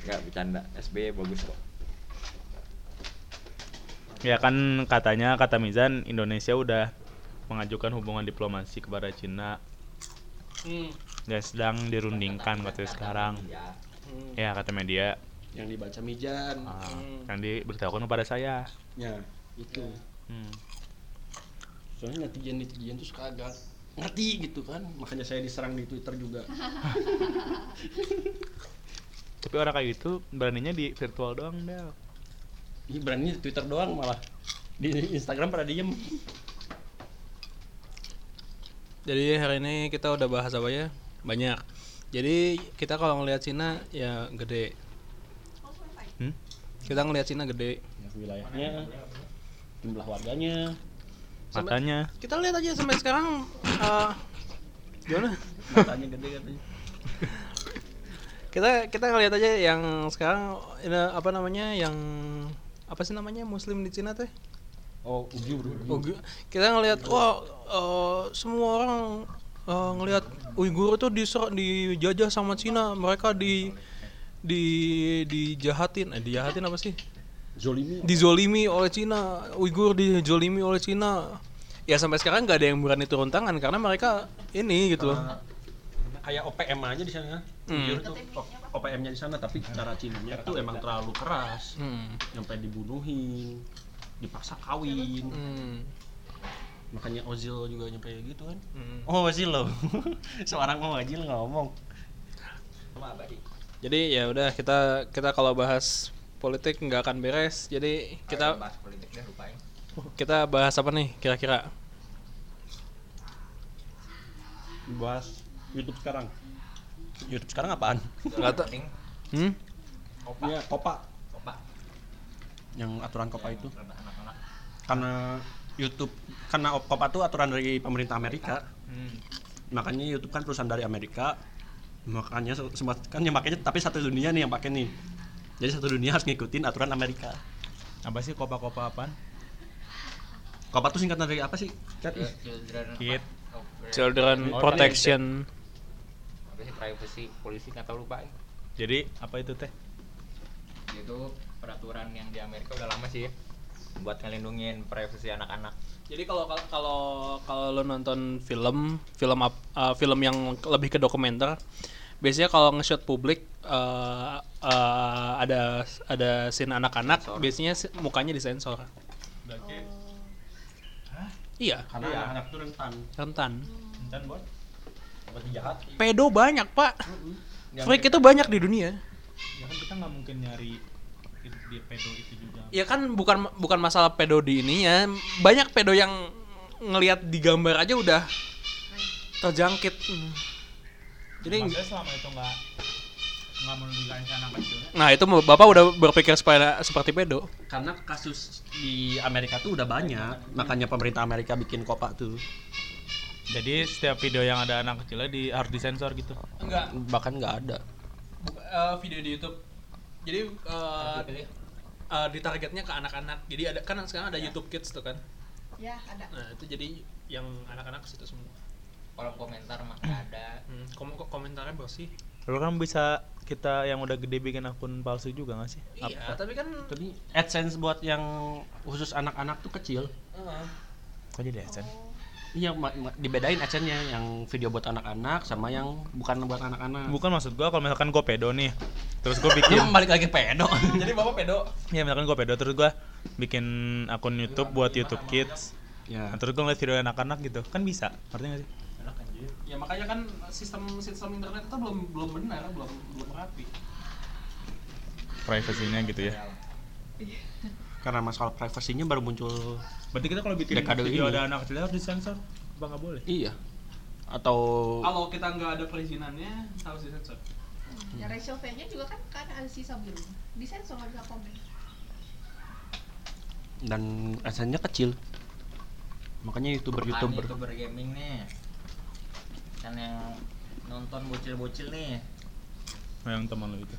Enggak bercanda, SBY bagus kok. ya kan katanya kata Mizan Indonesia udah mengajukan hubungan diplomasi kepada Cina Hmm. dan sedang dirundingkan katanya sekarang. Hmm. Ya kata media yang dibaca Mijan ah, Hmm. yang diberitahukan kepada saya. ya itu Hmm. soalnya netizen netizen tuh suka agak ngerti gitu kan makanya saya diserang di Twitter juga Tapi orang kayak gitu beraninya di virtual doang Del. Ih, berani di Twitter doang malah di Instagram pada diem Jadi hari ini kita udah bahas apa ya? Banyak. Jadi kita kalau ngelihat Cina ya gede. Hmm? Kita ngelihat Cina gede. Ya, wilayahnya jumlah warganya Sampai- Matanya Kita lihat aja sampai sekarang eh, gimana? matanya gede katanya Kita kita ngelihat aja yang sekarang ini apa namanya yang apa sih namanya Muslim di Cina teh? oh ujur Oh, gi- kita ngelihat wah eh, semua orang eh, ngelihat Uighur itu diser- dijajah sama Cina, mereka di di dijahatin, eh dijahatin apa sih? Zolimi Dizolimi oleh Cina, Uighur dijolimi oleh Cina. Ya sampai sekarang nggak ada yang berani turun tangan karena mereka ini gitu loh. Karena kayak OPM aja di sana Hmm. Tuh OPM-nya di sana tapi cara Cinanya tuh emang terlalu keras Hmm. sampai dibunuhin dipaksa kawin Hmm. makanya Ozil juga nyampe gitu kan Hmm. oh Ozil loh seorang Ozil ngomong Jadi ya udah kita kita kalau bahas politik nggak akan beres. Jadi kita bahas politik deh lupain. kita bahas apa nih kira-kira? bahas YouTube sekarang YouTube sekarang apaan Nggak tau. Hmm? Iya, Kopa Opa, yang aturan Kopa itu anak-anak. karena YouTube karena Kopa itu aturan dari pemerintah Amerika Hmm. makanya YouTube kan perusahaan dari Amerika makanya se- semua kan yang pakainya tapi satu dunia nih yang pakai nih jadi satu dunia harus ngikutin aturan Amerika Apa sih kopa-kopa apaan? Kopa tuh singkatan dari apa sih? Cat, Kid. Children Oh, Protection. apa sih privacy polisi nggak tahu lupa Jadi apa itu teh? itu peraturan yang di Amerika udah lama sih buat ngelindungin privasi anak-anak Jadi kalau kalau kalau lo nonton film, film ap- uh, film yang lebih ke dokumenter, biasanya kalau nge-shot publik uh, uh, ada ada scene anak-anak, biasanya mukanya disensor. Iya, karena anak-anak tuh rentan rentan. rentan buat buat dijahat Pedo banyak, Pak. Freak itu banyak di dunia. Ya kan kita nggak mungkin nyari itu dia pedo itu juga. Ya kan bukan bukan masalah pedo di ininya, banyak pedo yang ngelihat di gambar aja udah terjangkit. Hmm. Jadi Maksudnya selama itu nggak nggak merugikan si anak kecilnya. Nah itu bapak udah berpikir supaya seperti pedo. karena kasus di Amerika tuh udah banyak makanya pemerintah Amerika bikin Kopa tuh Jadi setiap video yang ada anak kecilnya di harus disensor gitu. Enggak, bahkan nggak ada video di YouTube. Jadi eh, eh, di targetnya ke anak-anak. Jadi ada kan sekarang ada Ya. YouTube Kids tuh kan. Ya, ada. Nah, itu jadi yang anak-anak ke situ semua. kolom komentar mah ada Hmm, kom kok komentarnya bersih. Lalu kan bisa kita yang udah gede bikin akun palsu juga gak sih? Iya, tapi kan Tapi AdSense buat yang khusus anak-anak tuh kecil. eh, Kok jadi AdSense? Iya, ma- ma- dibedain AdSense-nya yang video buat anak-anak sama yang bukan buat anak-anak. Bukan maksud gua kalau misalkan gua pedo nih. Terus gua Ini bikin balik lagi pedo. jadi bapak pedo. ya misalkan gua pedo terus gua bikin akun YouTube buat YouTube Kids. ya. Nah, terus gua ngeliat video anak-anak gitu. Kan bisa. Ngerti gak sih? Ya makanya kan sistem sistem internet itu belum belum benar, belum belum rapi. Privasinya gitu ya. Karena masalah privasinya baru muncul. Berarti kita kalau bikin Dekade video ini. ada anak kecil harus disensor. Apa nggak boleh? Iya. Atau Kalau kita nggak ada perizinannya harus disensor. Ya Rachel V-nya juga kan kan ada sisa biru. Disensor nggak bisa komen. dan AdSense-nya kecil. Makanya youtuber-youtuber youtuber gaming nih kan yang nonton bocil-bocil nih Nah, yang teman lu itu.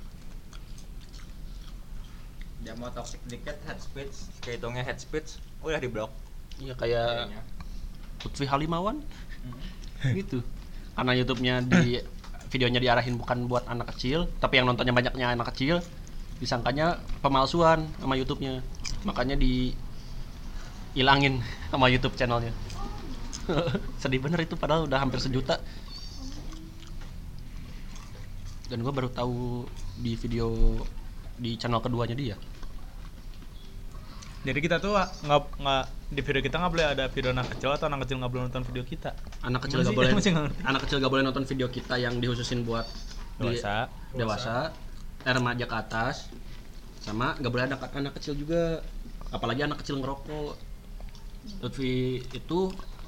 dia mau toxic dikit head speech kehitungnya head speech udah di blok Iya kayak. Lutfi Halimawan gitu. Karena YouTube-nya di videonya diarahin bukan buat anak kecil, tapi yang nontonnya banyaknya anak kecil, disangkanya pemalsuan sama YouTube-nya. Makanya di ilangin sama YouTube channelnya. Sedih bener itu padahal udah hampir sejuta. Dan gua baru tahu di video di channel keduanya dia. Jadi kita tuh nggak nggak di video kita nggak boleh ada video anak kecil atau anak kecil nggak boleh nonton video kita. anak kecil boleh nggak ngerti. anak kecil gak boleh nonton video kita yang dihususin buat di- Dewasa. dewasa remaja ke atas sama gak boleh ada anak, anak kecil juga apalagi anak kecil ngerokok Lutfi itu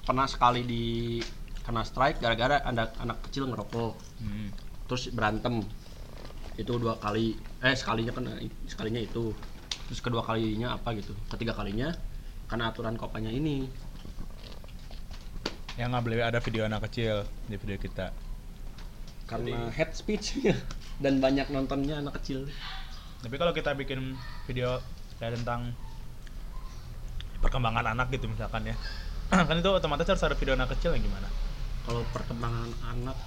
pernah sekali di kena strike gara-gara ada anak kecil ngerokok. Hmm. terus berantem. Itu dua kali eh sekalinya kan sekalinya itu. Terus kedua kalinya apa gitu? Ketiga kalinya karena aturan kopanya ini. Yang nggak boleh ada video anak kecil di video kita. karena head speech dan banyak nontonnya anak kecil. Tapi kalau kita bikin video kayak tentang perkembangan anak gitu misalkan ya, kan itu otomatis harus ada video anak kecil yang gimana? kalau perkembangan anak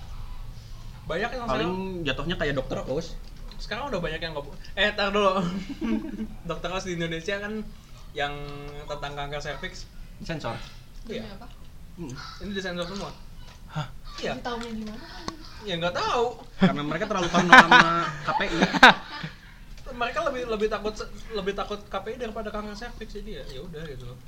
Banyak yang paling sekarang, jatuhnya kayak dokter os sekarang udah banyak yang nggak Eh, tar dulu. Dokter Os di Indonesia kan yang tentang kanker serviks. sensor Iya. Ini apa? Ini disensor semua. Hah? Iya. Ini tahunya gimana? Ya nggak tahu. karena mereka terlalu parno sama KPI Mereka lebih lebih takut lebih takut KPI daripada kanker serviks jadi ya ya udah gitu loh.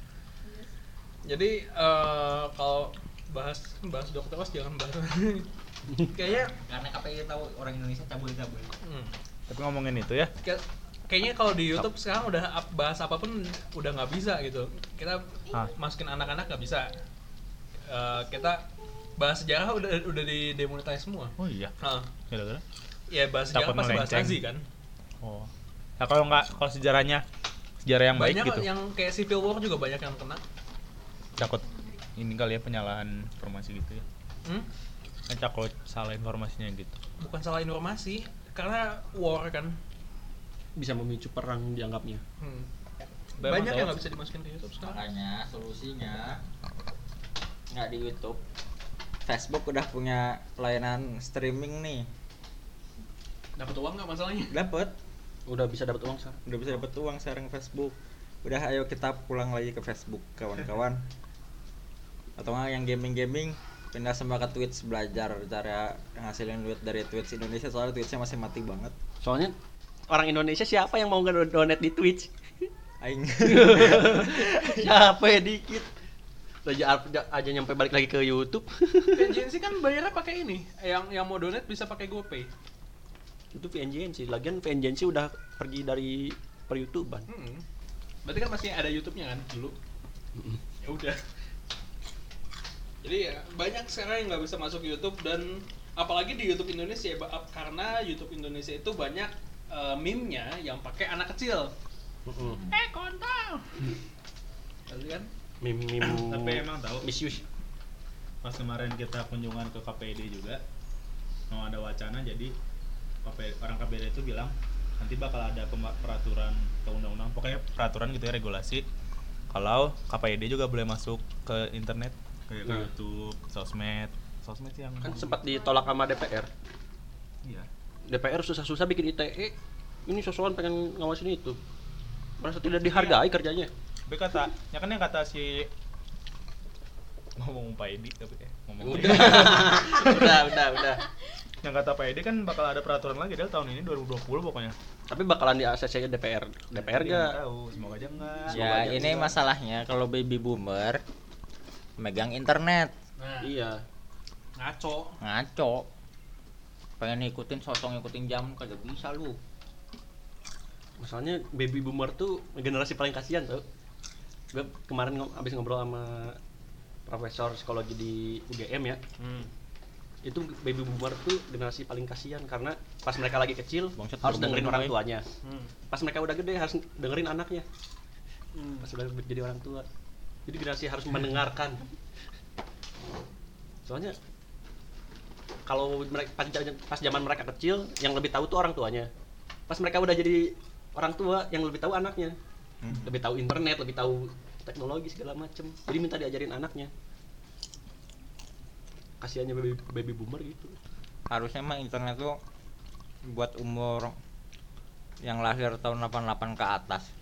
Jadi eh, kalau bahas bahas dokter Os jangan bahas. Kayaknya karena KPI tahu orang Indonesia cabul-cabul. Hmm. Tapi ngomongin itu ya, Kayak- kayaknya kalau di YouTube sekarang udah bahas apa pun udah nggak bisa gitu. Kita Hah? masukin anak-anak nggak bisa. Eh, kita bahas sejarah udah udah di demonetize semua. Oh iya, gitu ya bahas sejarah Takut pasti bahas. Nazi kan? Oh, nah kalau nggak kalau sejarahnya sejarah yang baik banyak gitu, yang kayak civil war juga banyak yang kena takut ini kali ya penyalahan informasi gitu ya. hmm? Kan takut salah informasinya gitu. bukan salah informasi karena war kan. Bisa memicu perang dianggapnya. Hmm. Banyak yang nggak bisa dimasukin ke YouTube sekarang. Makanya solusinya nggak di YouTube. Facebook udah punya layanan streaming nih. Dapat uang nggak masalahnya? Dapat udah bisa dapat uang sekarang udah bisa dapat uang sekarang Facebook. Udah ayo kita pulang lagi ke Facebook kawan-kawan atau nggak yang gaming-gaming pindah semua ke Twitch belajar cara ngasilin duit dari Twitch Indonesia. Soalnya Twitchnya masih mati banget. Soalnya orang Indonesia siapa yang mau donate di Twitch? Aing. Siapa ya dikit? Aja aja nyampe balik lagi ke YouTube. PNGNC kan bayarnya pakai ini. Yang yang mau donate bisa pakai GoPay. Itu VNJNC lagian VNJNC udah pergi dari per YouTubean Hmm. Berarti kan masih ada YouTube-nya kan dulu. Ya udah. Jadi ya banyak sekarang yang nggak bisa masuk YouTube dan apalagi di YouTube Indonesia ya, karena YouTube Indonesia itu banyak eh, meme-nya yang pakai anak kecil. Eh kontol. Kan? mim mim Tapi emang tahu misuse pas kemarin kita kunjungan ke KPD juga mau ada wacana jadi orang KPD itu bilang nanti bakal ada peraturan ke undang-undang pokoknya peraturan gitu ya regulasi kalau KPID juga boleh masuk ke internet kayak ke Nah. YouTube, sosmed, sosmed yang kan sempat ditolak sama DPR iya. DPR susah-susah bikin ITE ini sosokan pengen ngawasin itu. Merasa tidak dihargai kerjanya. Tapi kata, ya kan yang kata si ngomong Pak Edi tapi eh ngomong udah udah udah udah. Yang kata Pak Edi kan bakal ada peraturan lagi dari tahun ini 2020 pokoknya. tapi bakalan di ACC DPR DPR Tapi gak tahu, semoga aja enggak. Semoga Ya aja ini enggak. masalahnya kalau baby boomer megang internet. Nah, iya. Ngaco. ngaco. Pengen ngikutin sosok ngikutin jam kagak bisa lu. Masalahnya baby boomer tuh generasi paling kasihan tuh gue kemarin ngom- abis ngobrol sama profesor psikologi di UGM ya. Hmm. itu baby boomer tuh generasi paling kasihan karena pas mereka lagi kecil Bangsat, harus dengerin orang orang tuanya. Hmm. pas mereka udah gede harus dengerin anaknya. Hmm. pas udah jadi orang tua jadi generasi harus mendengarkan. Soalnya kalau mereka pas, pas zaman mereka kecil yang lebih tahu tuh orang tuanya. Pas mereka udah jadi orang tua yang lebih tahu anaknya. Lebih tahu internet lebih tahu teknologi segala macem. Jadi minta diajarin anaknya. Kasihannya baby, baby boomer gitu. Harusnya mah internet tuh buat umur yang lahir tahun 88 ke atas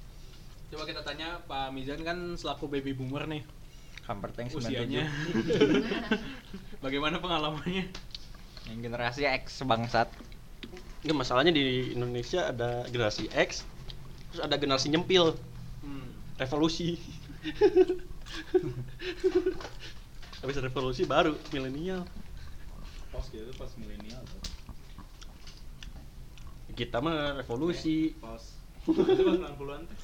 Coba kita tanya Pak Mizan kan selaku baby boomer nih. hampir tank Usianya. 97 Bagaimana pengalamannya? yang generasi X bangsat Nggak, masalahnya di Indonesia ada generasi X terus ada generasi nyempil Hmm. revolusi habis revolusi baru milenial Pas gitu pas milenial kita mah revolusi Pas. Itu pas 90-an tuh.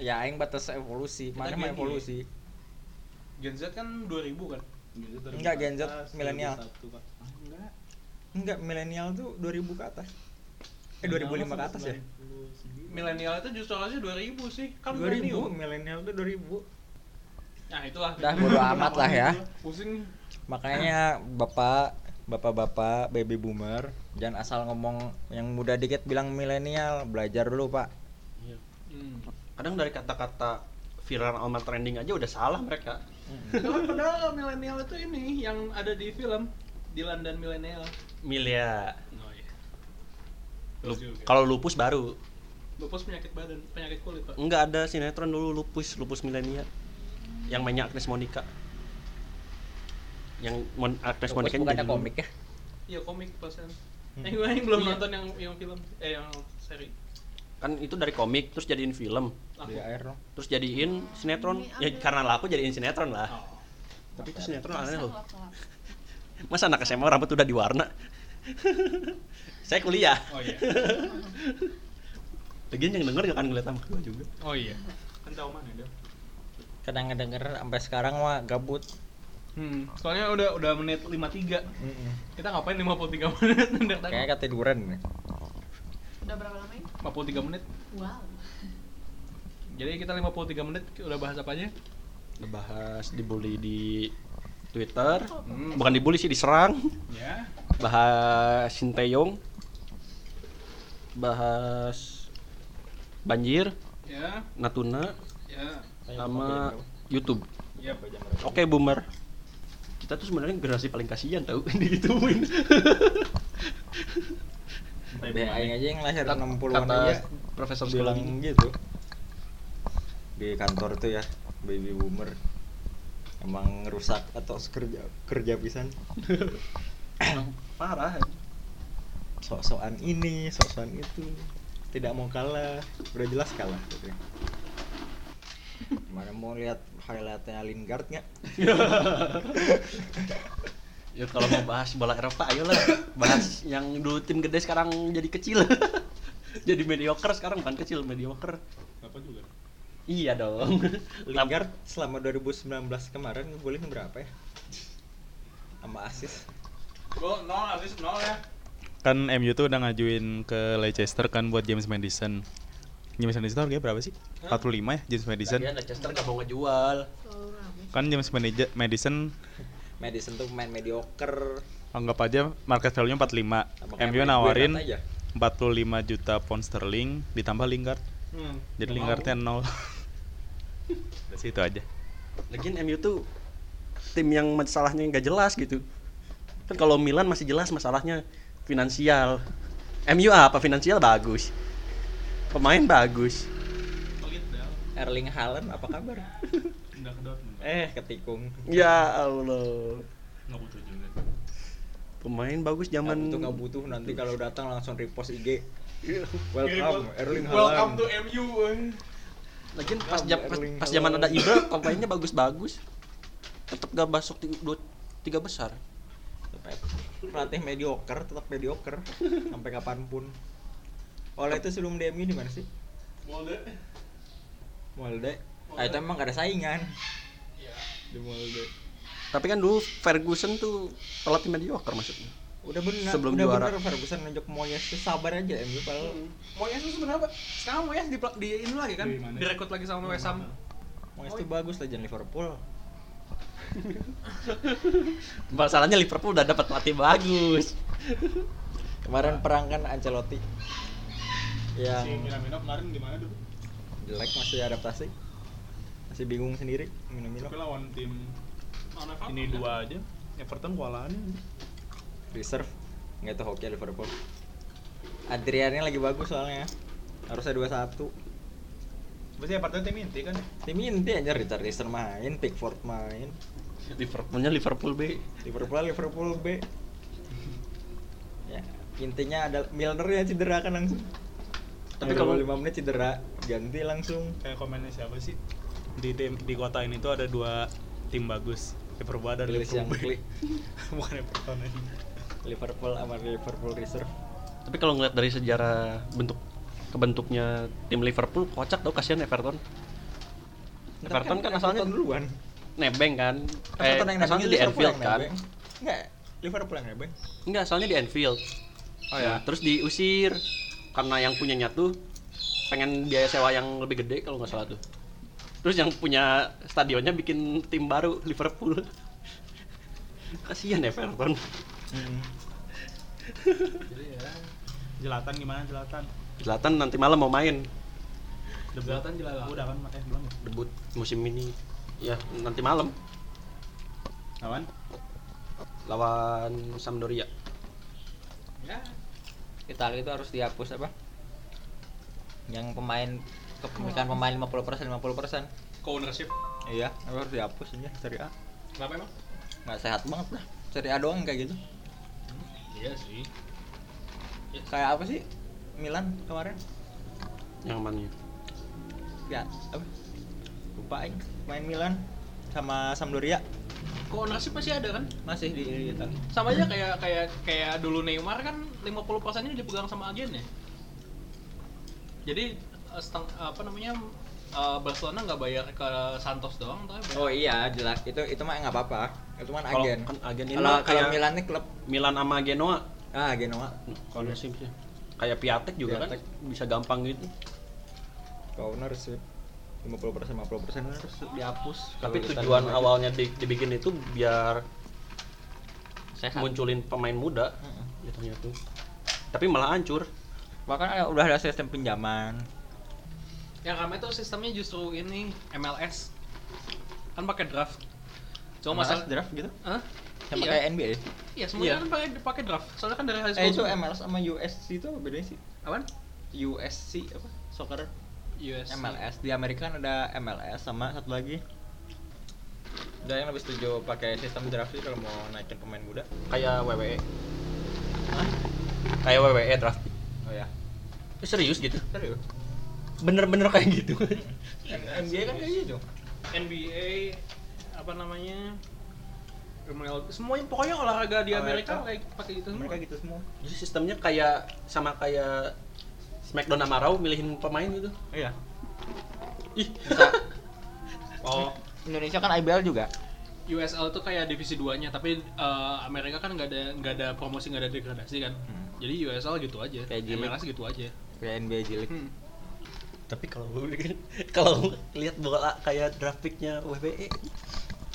Ya aing batas evolusi mana mah evolusi Gen Z kan 2000 kan? Gitu, Enggak, Gen Z 2014, milenial. 2001, Pak. Ah, enggak. enggak milenial tuh 2000 ke atas eh 2005 ke atas ya 99. Milenial itu justru harusnya 2000 sih. Kan 2000 milenium. milenial tuh 2000 Nah, itulah. Dah, bodo amat lah ya. Pusing. makanya bapak bapak-bapak baby boomer jangan asal ngomong yang muda dikit bilang milenial belajar dulu pak. Kadang dari kata-kata viral sama trending aja udah salah mereka Padahal, padahal milenial itu ini yang ada di film Dilan dan Milenial. milia Oh iya. Lu- kalau lupus baru lupus penyakit badan, penyakit kulit, Pak. enggak ada sinetron dulu lupus lupus milenial yang mainnya Agnes Monica yang Mon Agnes Monica jadi- komik ya Iya, komik pasan. Hmm. Eh, gue yang belum Iya. nonton yang yang film eh yang seri. Kan itu dari komik terus jadiin film Laku. di air dong terus jadiin sinetron ya karena laku jadiin sinetron lah Oh. tapi itu sinetron aneh loh masa anak SMA rambut udah diwarna saya kuliah Oh iya. lagian yang denger gak akan ngeliat sama gua juga Oh iya. Kan tahu mana dia. kadang ngedenger sampai sekarang mah gabut Hmm, soalnya udah udah menit 53. Kita ngapain 53 menit kayaknya ketiduran nih Udah berapa? 53 menit. Wow. Jadi kita 53 menit udah bahas apa aja? bahas dibully di Twitter Hmm. bukan dibully sih diserang Ya. bahas Sinteyong bahas banjir Ya. Natuna Ya. sama YouTube Ya. oke boomer kita tuh sebenarnya generasi paling kasihan tau digituin aing aja yang lahir Kata- 60-an kata aja. Profesor bilang gitu. Di kantor tuh ya baby boomer. Emang rusak atau kerja kerja pisan. Parah sok-sokan ini sok-sokan itu. Tidak mau kalah. Udah jelas kalah gitu ya. mana mau lihat highlightnya Lingard nggak ya kalau mau bahas bola Eropa ayolah bahas yang dulu tim gede sekarang jadi kecil jadi mediocre sekarang bukan kecil mediocre Apa juga? iya dong Lingard selama 2019 kemarin golin berapa ya sama asis Gol 0 habis 0 ya. Kan MU tuh udah ngajuin ke Leicester kan buat James Madison. James Madison harganya berapa sih? 45 ya James Madison. Lagian Leicester gak mau ngejual. Kan James Madison Madison tuh main mediocre anggap aja market value-nya 45. Sama kayak MU nawarin Guerat aja. 45 juta pound sterling ditambah Lingard. Hmm. Jadi Lingardnya nol. Udah sih itu aja. Lagian MU tuh tim yang masalahnya nggak jelas gitu. Kan kalau Milan masih jelas masalahnya finansial. MU apa finansial bagus. Pemain bagus. Erling Haaland apa kabar? Udah ke Dortmund. Eh, ketikung. Ya Allah. Nggak butuh juga. Pemain bagus zaman butuh nggak butuh nanti kalau datang langsung repost IG. Welcome Erling Haaland. Welcome to MU. Lagian pas jam pas, zaman ada. Ibra pemainnya bagus-bagus. Tetap gak masuk di dua, tiga besar. Pelatih mediocre tetap mediocre sampai kapan pun. Oleh itu sebelum di MU di mana sih? Molde. Molde. Ah itu emang gak ada saingan Iya. di Molde. Tapi kan dulu Ferguson tuh pelatih mediocre maksudnya. Udah benar, Sebelum udah juara. bener Ferguson nunjuk Moyes tuh sabar aja MU kalau Moyes tuh sebenarnya sekarang Moyes di, di ini lagi kan, direkrut lagi sama West Ham. Moyes tuh bagus legend Liverpool. Masalahnya Liverpool udah dapat pelatih bagus. Kemarin perang kan Ancelotti yang Si Minamino kemarin gimana dulu? jelek masih adaptasi masih bingung sendiri. Minamino Tapi lawan tim ini dua aja. Everton kewalahan. reserve. Nggak itu hoki Liverpool. Adriannya lagi bagus soalnya. Harusnya dua satu. Pasti Everton tim inti kan ya? tim inti aja Richard Riser main Pickford main. Liverpoolnya Liverpool B. Liverpool Liverpool B. Ya intinya ada Milner ya cedera kan langsung. Tapi kalau lima menit cedera ganti langsung. Kayak komennya siapa sih? Di tim, di kota ini tuh ada dua tim bagus. Liverpool ada Lilis yang Liverpool. klik Bukan Everton. Liverpool sama Liverpool Reserve Tapi kalau ngeliat dari sejarah bentuk kebentuknya tim Liverpool kocak tau kasihan Everton. Ntar Everton kan asalnya Everton duluan nebeng kan. Everton yang asalnya nebeng di Liverpool Anfield kan. Enggak, Liverpool yang nebeng. Enggak, asalnya di Anfield. Oh Nah, terus diusir karena yang punyanya tuh pengen biaya sewa yang lebih gede kalau nggak salah tuh. Terus yang punya stadionnya bikin tim baru Liverpool. Kasihan Everton. Hmm. Jelatan gimana jelatan? Zlatan nanti malam mau main Jelatan jelatan. Udah kan? Eh belum ya? debut musim ini. Ya, nanti malam Lawan? lawan Sampdoria. Ya. Italia itu harus dihapus apa? Yang pemain kepemilikan pemain 50% 50%. Co-ownership. Iya, itu harus dihapus aja Serie A. Kenapa emang? Nggak sehat banget lah. Serie A doang kayak gitu. Iya sih. Kayak apa sih? Milan kemarin? Yang mana? Ya, apa? Lupa aing. Main Milan sama Sampdoria Co-ownership masih ada kan? masih di, Italia. Sama aja kayak kayak kayak dulu Neymar kan 50% nya dipegang sama agennya. Jadi eh, seteng, apa namanya eh, Barcelona nggak bayar ke Santos doang, tapi bayar Oh iya, jelas. Itu itu mah nggak apa-apa. Itu mah Kalau agen. kan agen ini Kalau kalau Milan nih klub Milan sama Genoa ah Genoa. kondusif sih. Kayak Piatek juga Piatek. kan bisa gampang gitu. ownership 50% 50% harus dihapus Tapi Kalau tujuan awalnya di- dibikin itu biar sehat munculin pemain muda Heeh. jatuhnya tuh. Tapi malah hancur. bahkan ada- udah ada sistem pinjaman Yang ramai tuh sistemnya justru ini MLS. Kan pakai draft. Cuma masalah draft gitu Hah? sama iya. kayak NBA Iya, semuanya Iya. kan pakai pakai draft. Soalnya kan dari high school. eh itu. MLS sama USC itu apa bedanya sih Apaan? USC apa soccer US. MLS di Amerika kan ada MLS sama satu lagi udah yang lebih setuju pakai sistem draft sih kalau mau naikin pemain muda Kayak WWE. Hah? Kayak WWE draft. oh ya Eh, serius gitu. serius Bener-bener kayak gitu. NBA kan kayak gitu NBA apa namanya? MLB, semuanya pokoknya olahraga di Amerika Amerika. kayak pakai gitu semua. mereka gitu semua Jadi sistemnya kayak sama kayak Smackdown sama Raw milihin pemain gitu. iya Ih, Oh, Indonesia kan IBL juga USL tuh kayak divisi 2-nya, tapi eh, Amerika kan nggak ada nggak ada promosi nggak ada degradasi kan. Hmm. Jadi USL gitu aja, Kayak. MLS gitu aja. kayak NBA League Hmm. Tapi kalau kalau lihat bola kayak grafiknya WWE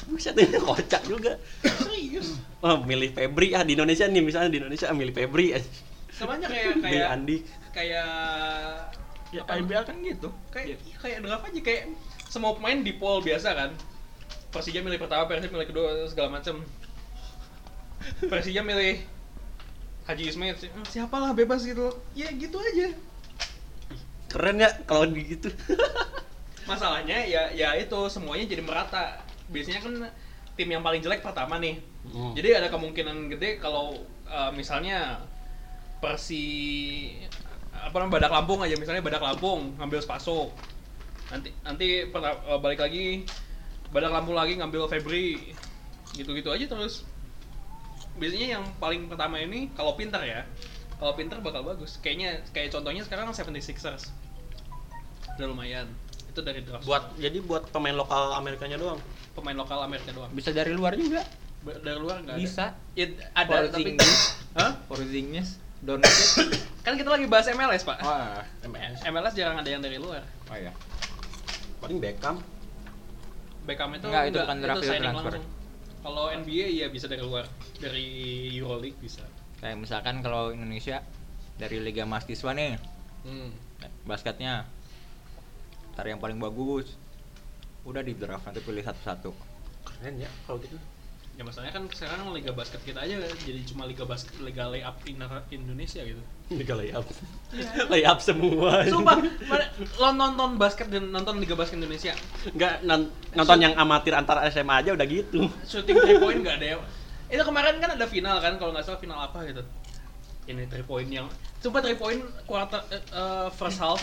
Buset ini kocak juga. Serius? Oh, milih Febri ah di Indonesia nih misalnya di Indonesia ah, milih Febri. ah. sama aja kayak kayak Andi. kayak Ya apa- IBL kan gitu. kayak kayak draft aja kayak semua pemain di poll biasa kan Persija milih pertama Persib milih kedua segala macem Persija milih Haji Ismail si- siapalah bebas gitu ya gitu aja Keren ya kalau gitu. masalahnya ya ya itu semuanya jadi merata. Biasanya kan tim yang paling jelek pertama nih. Hmm. jadi ada kemungkinan gede kalau uh, misalnya Persi apa namanya Badak Lampung aja misalnya Badak Lampung ngambil Spaso. Nanti nanti pernah- uh, balik lagi Badak Lampung lagi ngambil Febri. Gitu-gitu aja terus. Biasanya yang paling pertama ini kalau pinter ya kalau pinter bakal bagus kayaknya kayak contohnya sekarang 76ers udah lumayan itu dari draft buat jadi buat pemain lokal Amerikanya doang. pemain lokal Amerika doang Bisa dari luar juga. Ba- dari luar nggak ada Bisa. Ya, ada tapi Porzingis. Hah? Porzingis, Doncic. kan kita lagi bahas MLS pak Wah. MLS. MLS jarang ada yang dari luar Oh iya. Paling Beckham. Beckham itu Enggak, itu bukan draft, itu signing transfer. langsung. kalau NBA ya bisa dari luar dari Euroleague bisa Kayak misalkan kalau Indonesia dari Liga Mahasiswa nih, hmm. basketnya cari yang paling bagus. Udah di draft nanti pilih satu-satu. Keren ya kalau gitu. ya masalahnya kan sekarang liga basket kita aja jadi cuma liga basket liga layup in Indonesia gitu Liga layup. layup semua. sumpah lo nonton basket dan nonton liga basket Indonesia Enggak non- nonton yang amatir antar SMA aja udah gitu. shooting three point nggak ada yang itu kemarin kan ada final kan kalau nggak salah final apa gitu. Ini three point yang coba three point quarter eh, eh, first half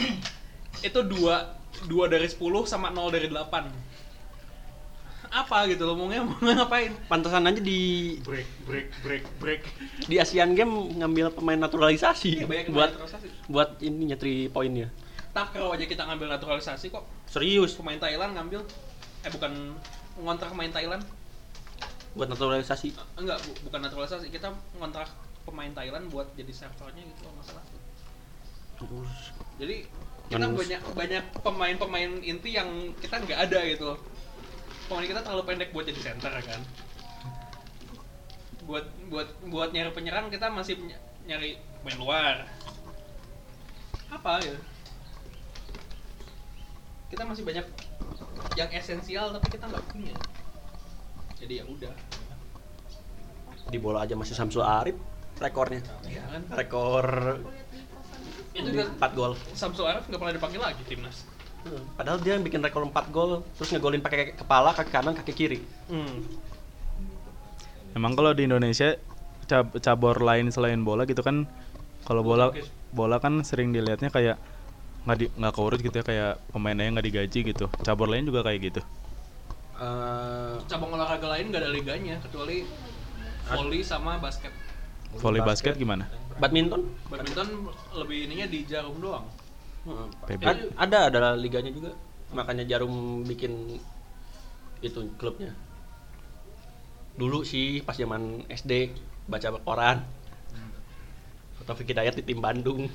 itu dua dua dari 10 sama 0 dari 8 apa gitu lo mau mau ngapain? Pantesan aja di break break break break. di Asian Game ngambil pemain naturalisasi Iya, banyak buat naturalisasi. buat ininya three pointnya. takraw aja kita ngambil naturalisasi kok. Serius? Pemain Thailand ngambil eh bukan ngontrak pemain Thailand buat naturalisasi. Eh, enggak bu- bukan naturalisasi. Kita ngontrak pemain Thailand buat jadi servernya gitu loh masalah jadi kita Manus. banyak banyak pemain-pemain inti yang kita nggak ada gitu loh. Pemain kita terlalu pendek buat jadi center kan? Buat buat buat nyari penyerang kita masih ny- nyari pemain luar. Apa ya kita masih banyak yang esensial tapi kita nggak punya jadi ya udah Di bola aja masih Samsul Arif rekornya. ya kan Rekor itu kan 4 gol. Samsul Arif nggak pernah dipanggil lagi timnas Padahal dia bikin rekor 4 gol terus ngegolin pakai kepala, kaki kanan, kaki kiri. hmm. Emang kalau di Indonesia cab- cabur lain selain bola gitu kan kalau bola bola kan sering dilihatnya kayak nggak di nggak keurus gitu ya kayak pemainnya nggak digaji gitu. Cabur lain juga kayak gitu. Eh, cabang olahraga lain nggak ada liganya kecuali volley sama basket Volley basket gimana? badminton? badminton lebih ininya di jarum doang Heeh. PB. Ad- ada ada liganya juga. Makanya Jarum bikin itu klubnya. Dulu sih pas zaman SD baca koran. Taufik Hidayat di tim Bandung.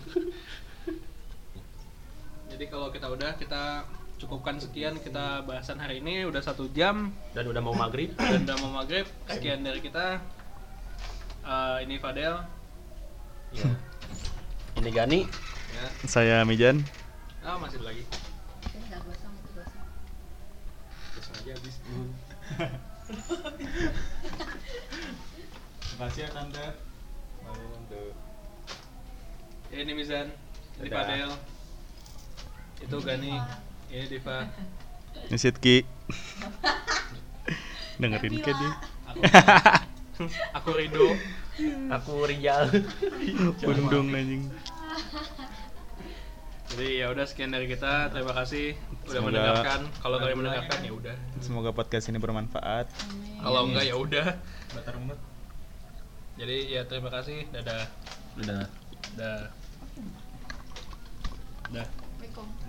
jadi kalau kita udah kita cukupkan sekian kita bahasan hari ini udah satu jam Dan udah mau maghrib. dan udah mau maghrib sekian dari kita Eh, ini Fadel Ya. Ini Gani. ya Saya Mijan. ah masih lagi Saya nggak gosong, itu gosong. Terus aja habis Makasih ya tante. Ya, ini Mizan ini. Fadel itu Gani ini Diva. Nyesit Ki. Dengerin ke dia. aku aku Rido Aku Rijal. Bundung anjing. jadi ya udah sekian dari kita. Terima kasih udah Semoga- mendengarkan. Kalau kalian mendengarkan ya udah. Semoga podcast ini bermanfaat. kalau enggak ya udah. Jadi ya terima kasih. Dadah. Dadah. Dadah. Assalamualaikum.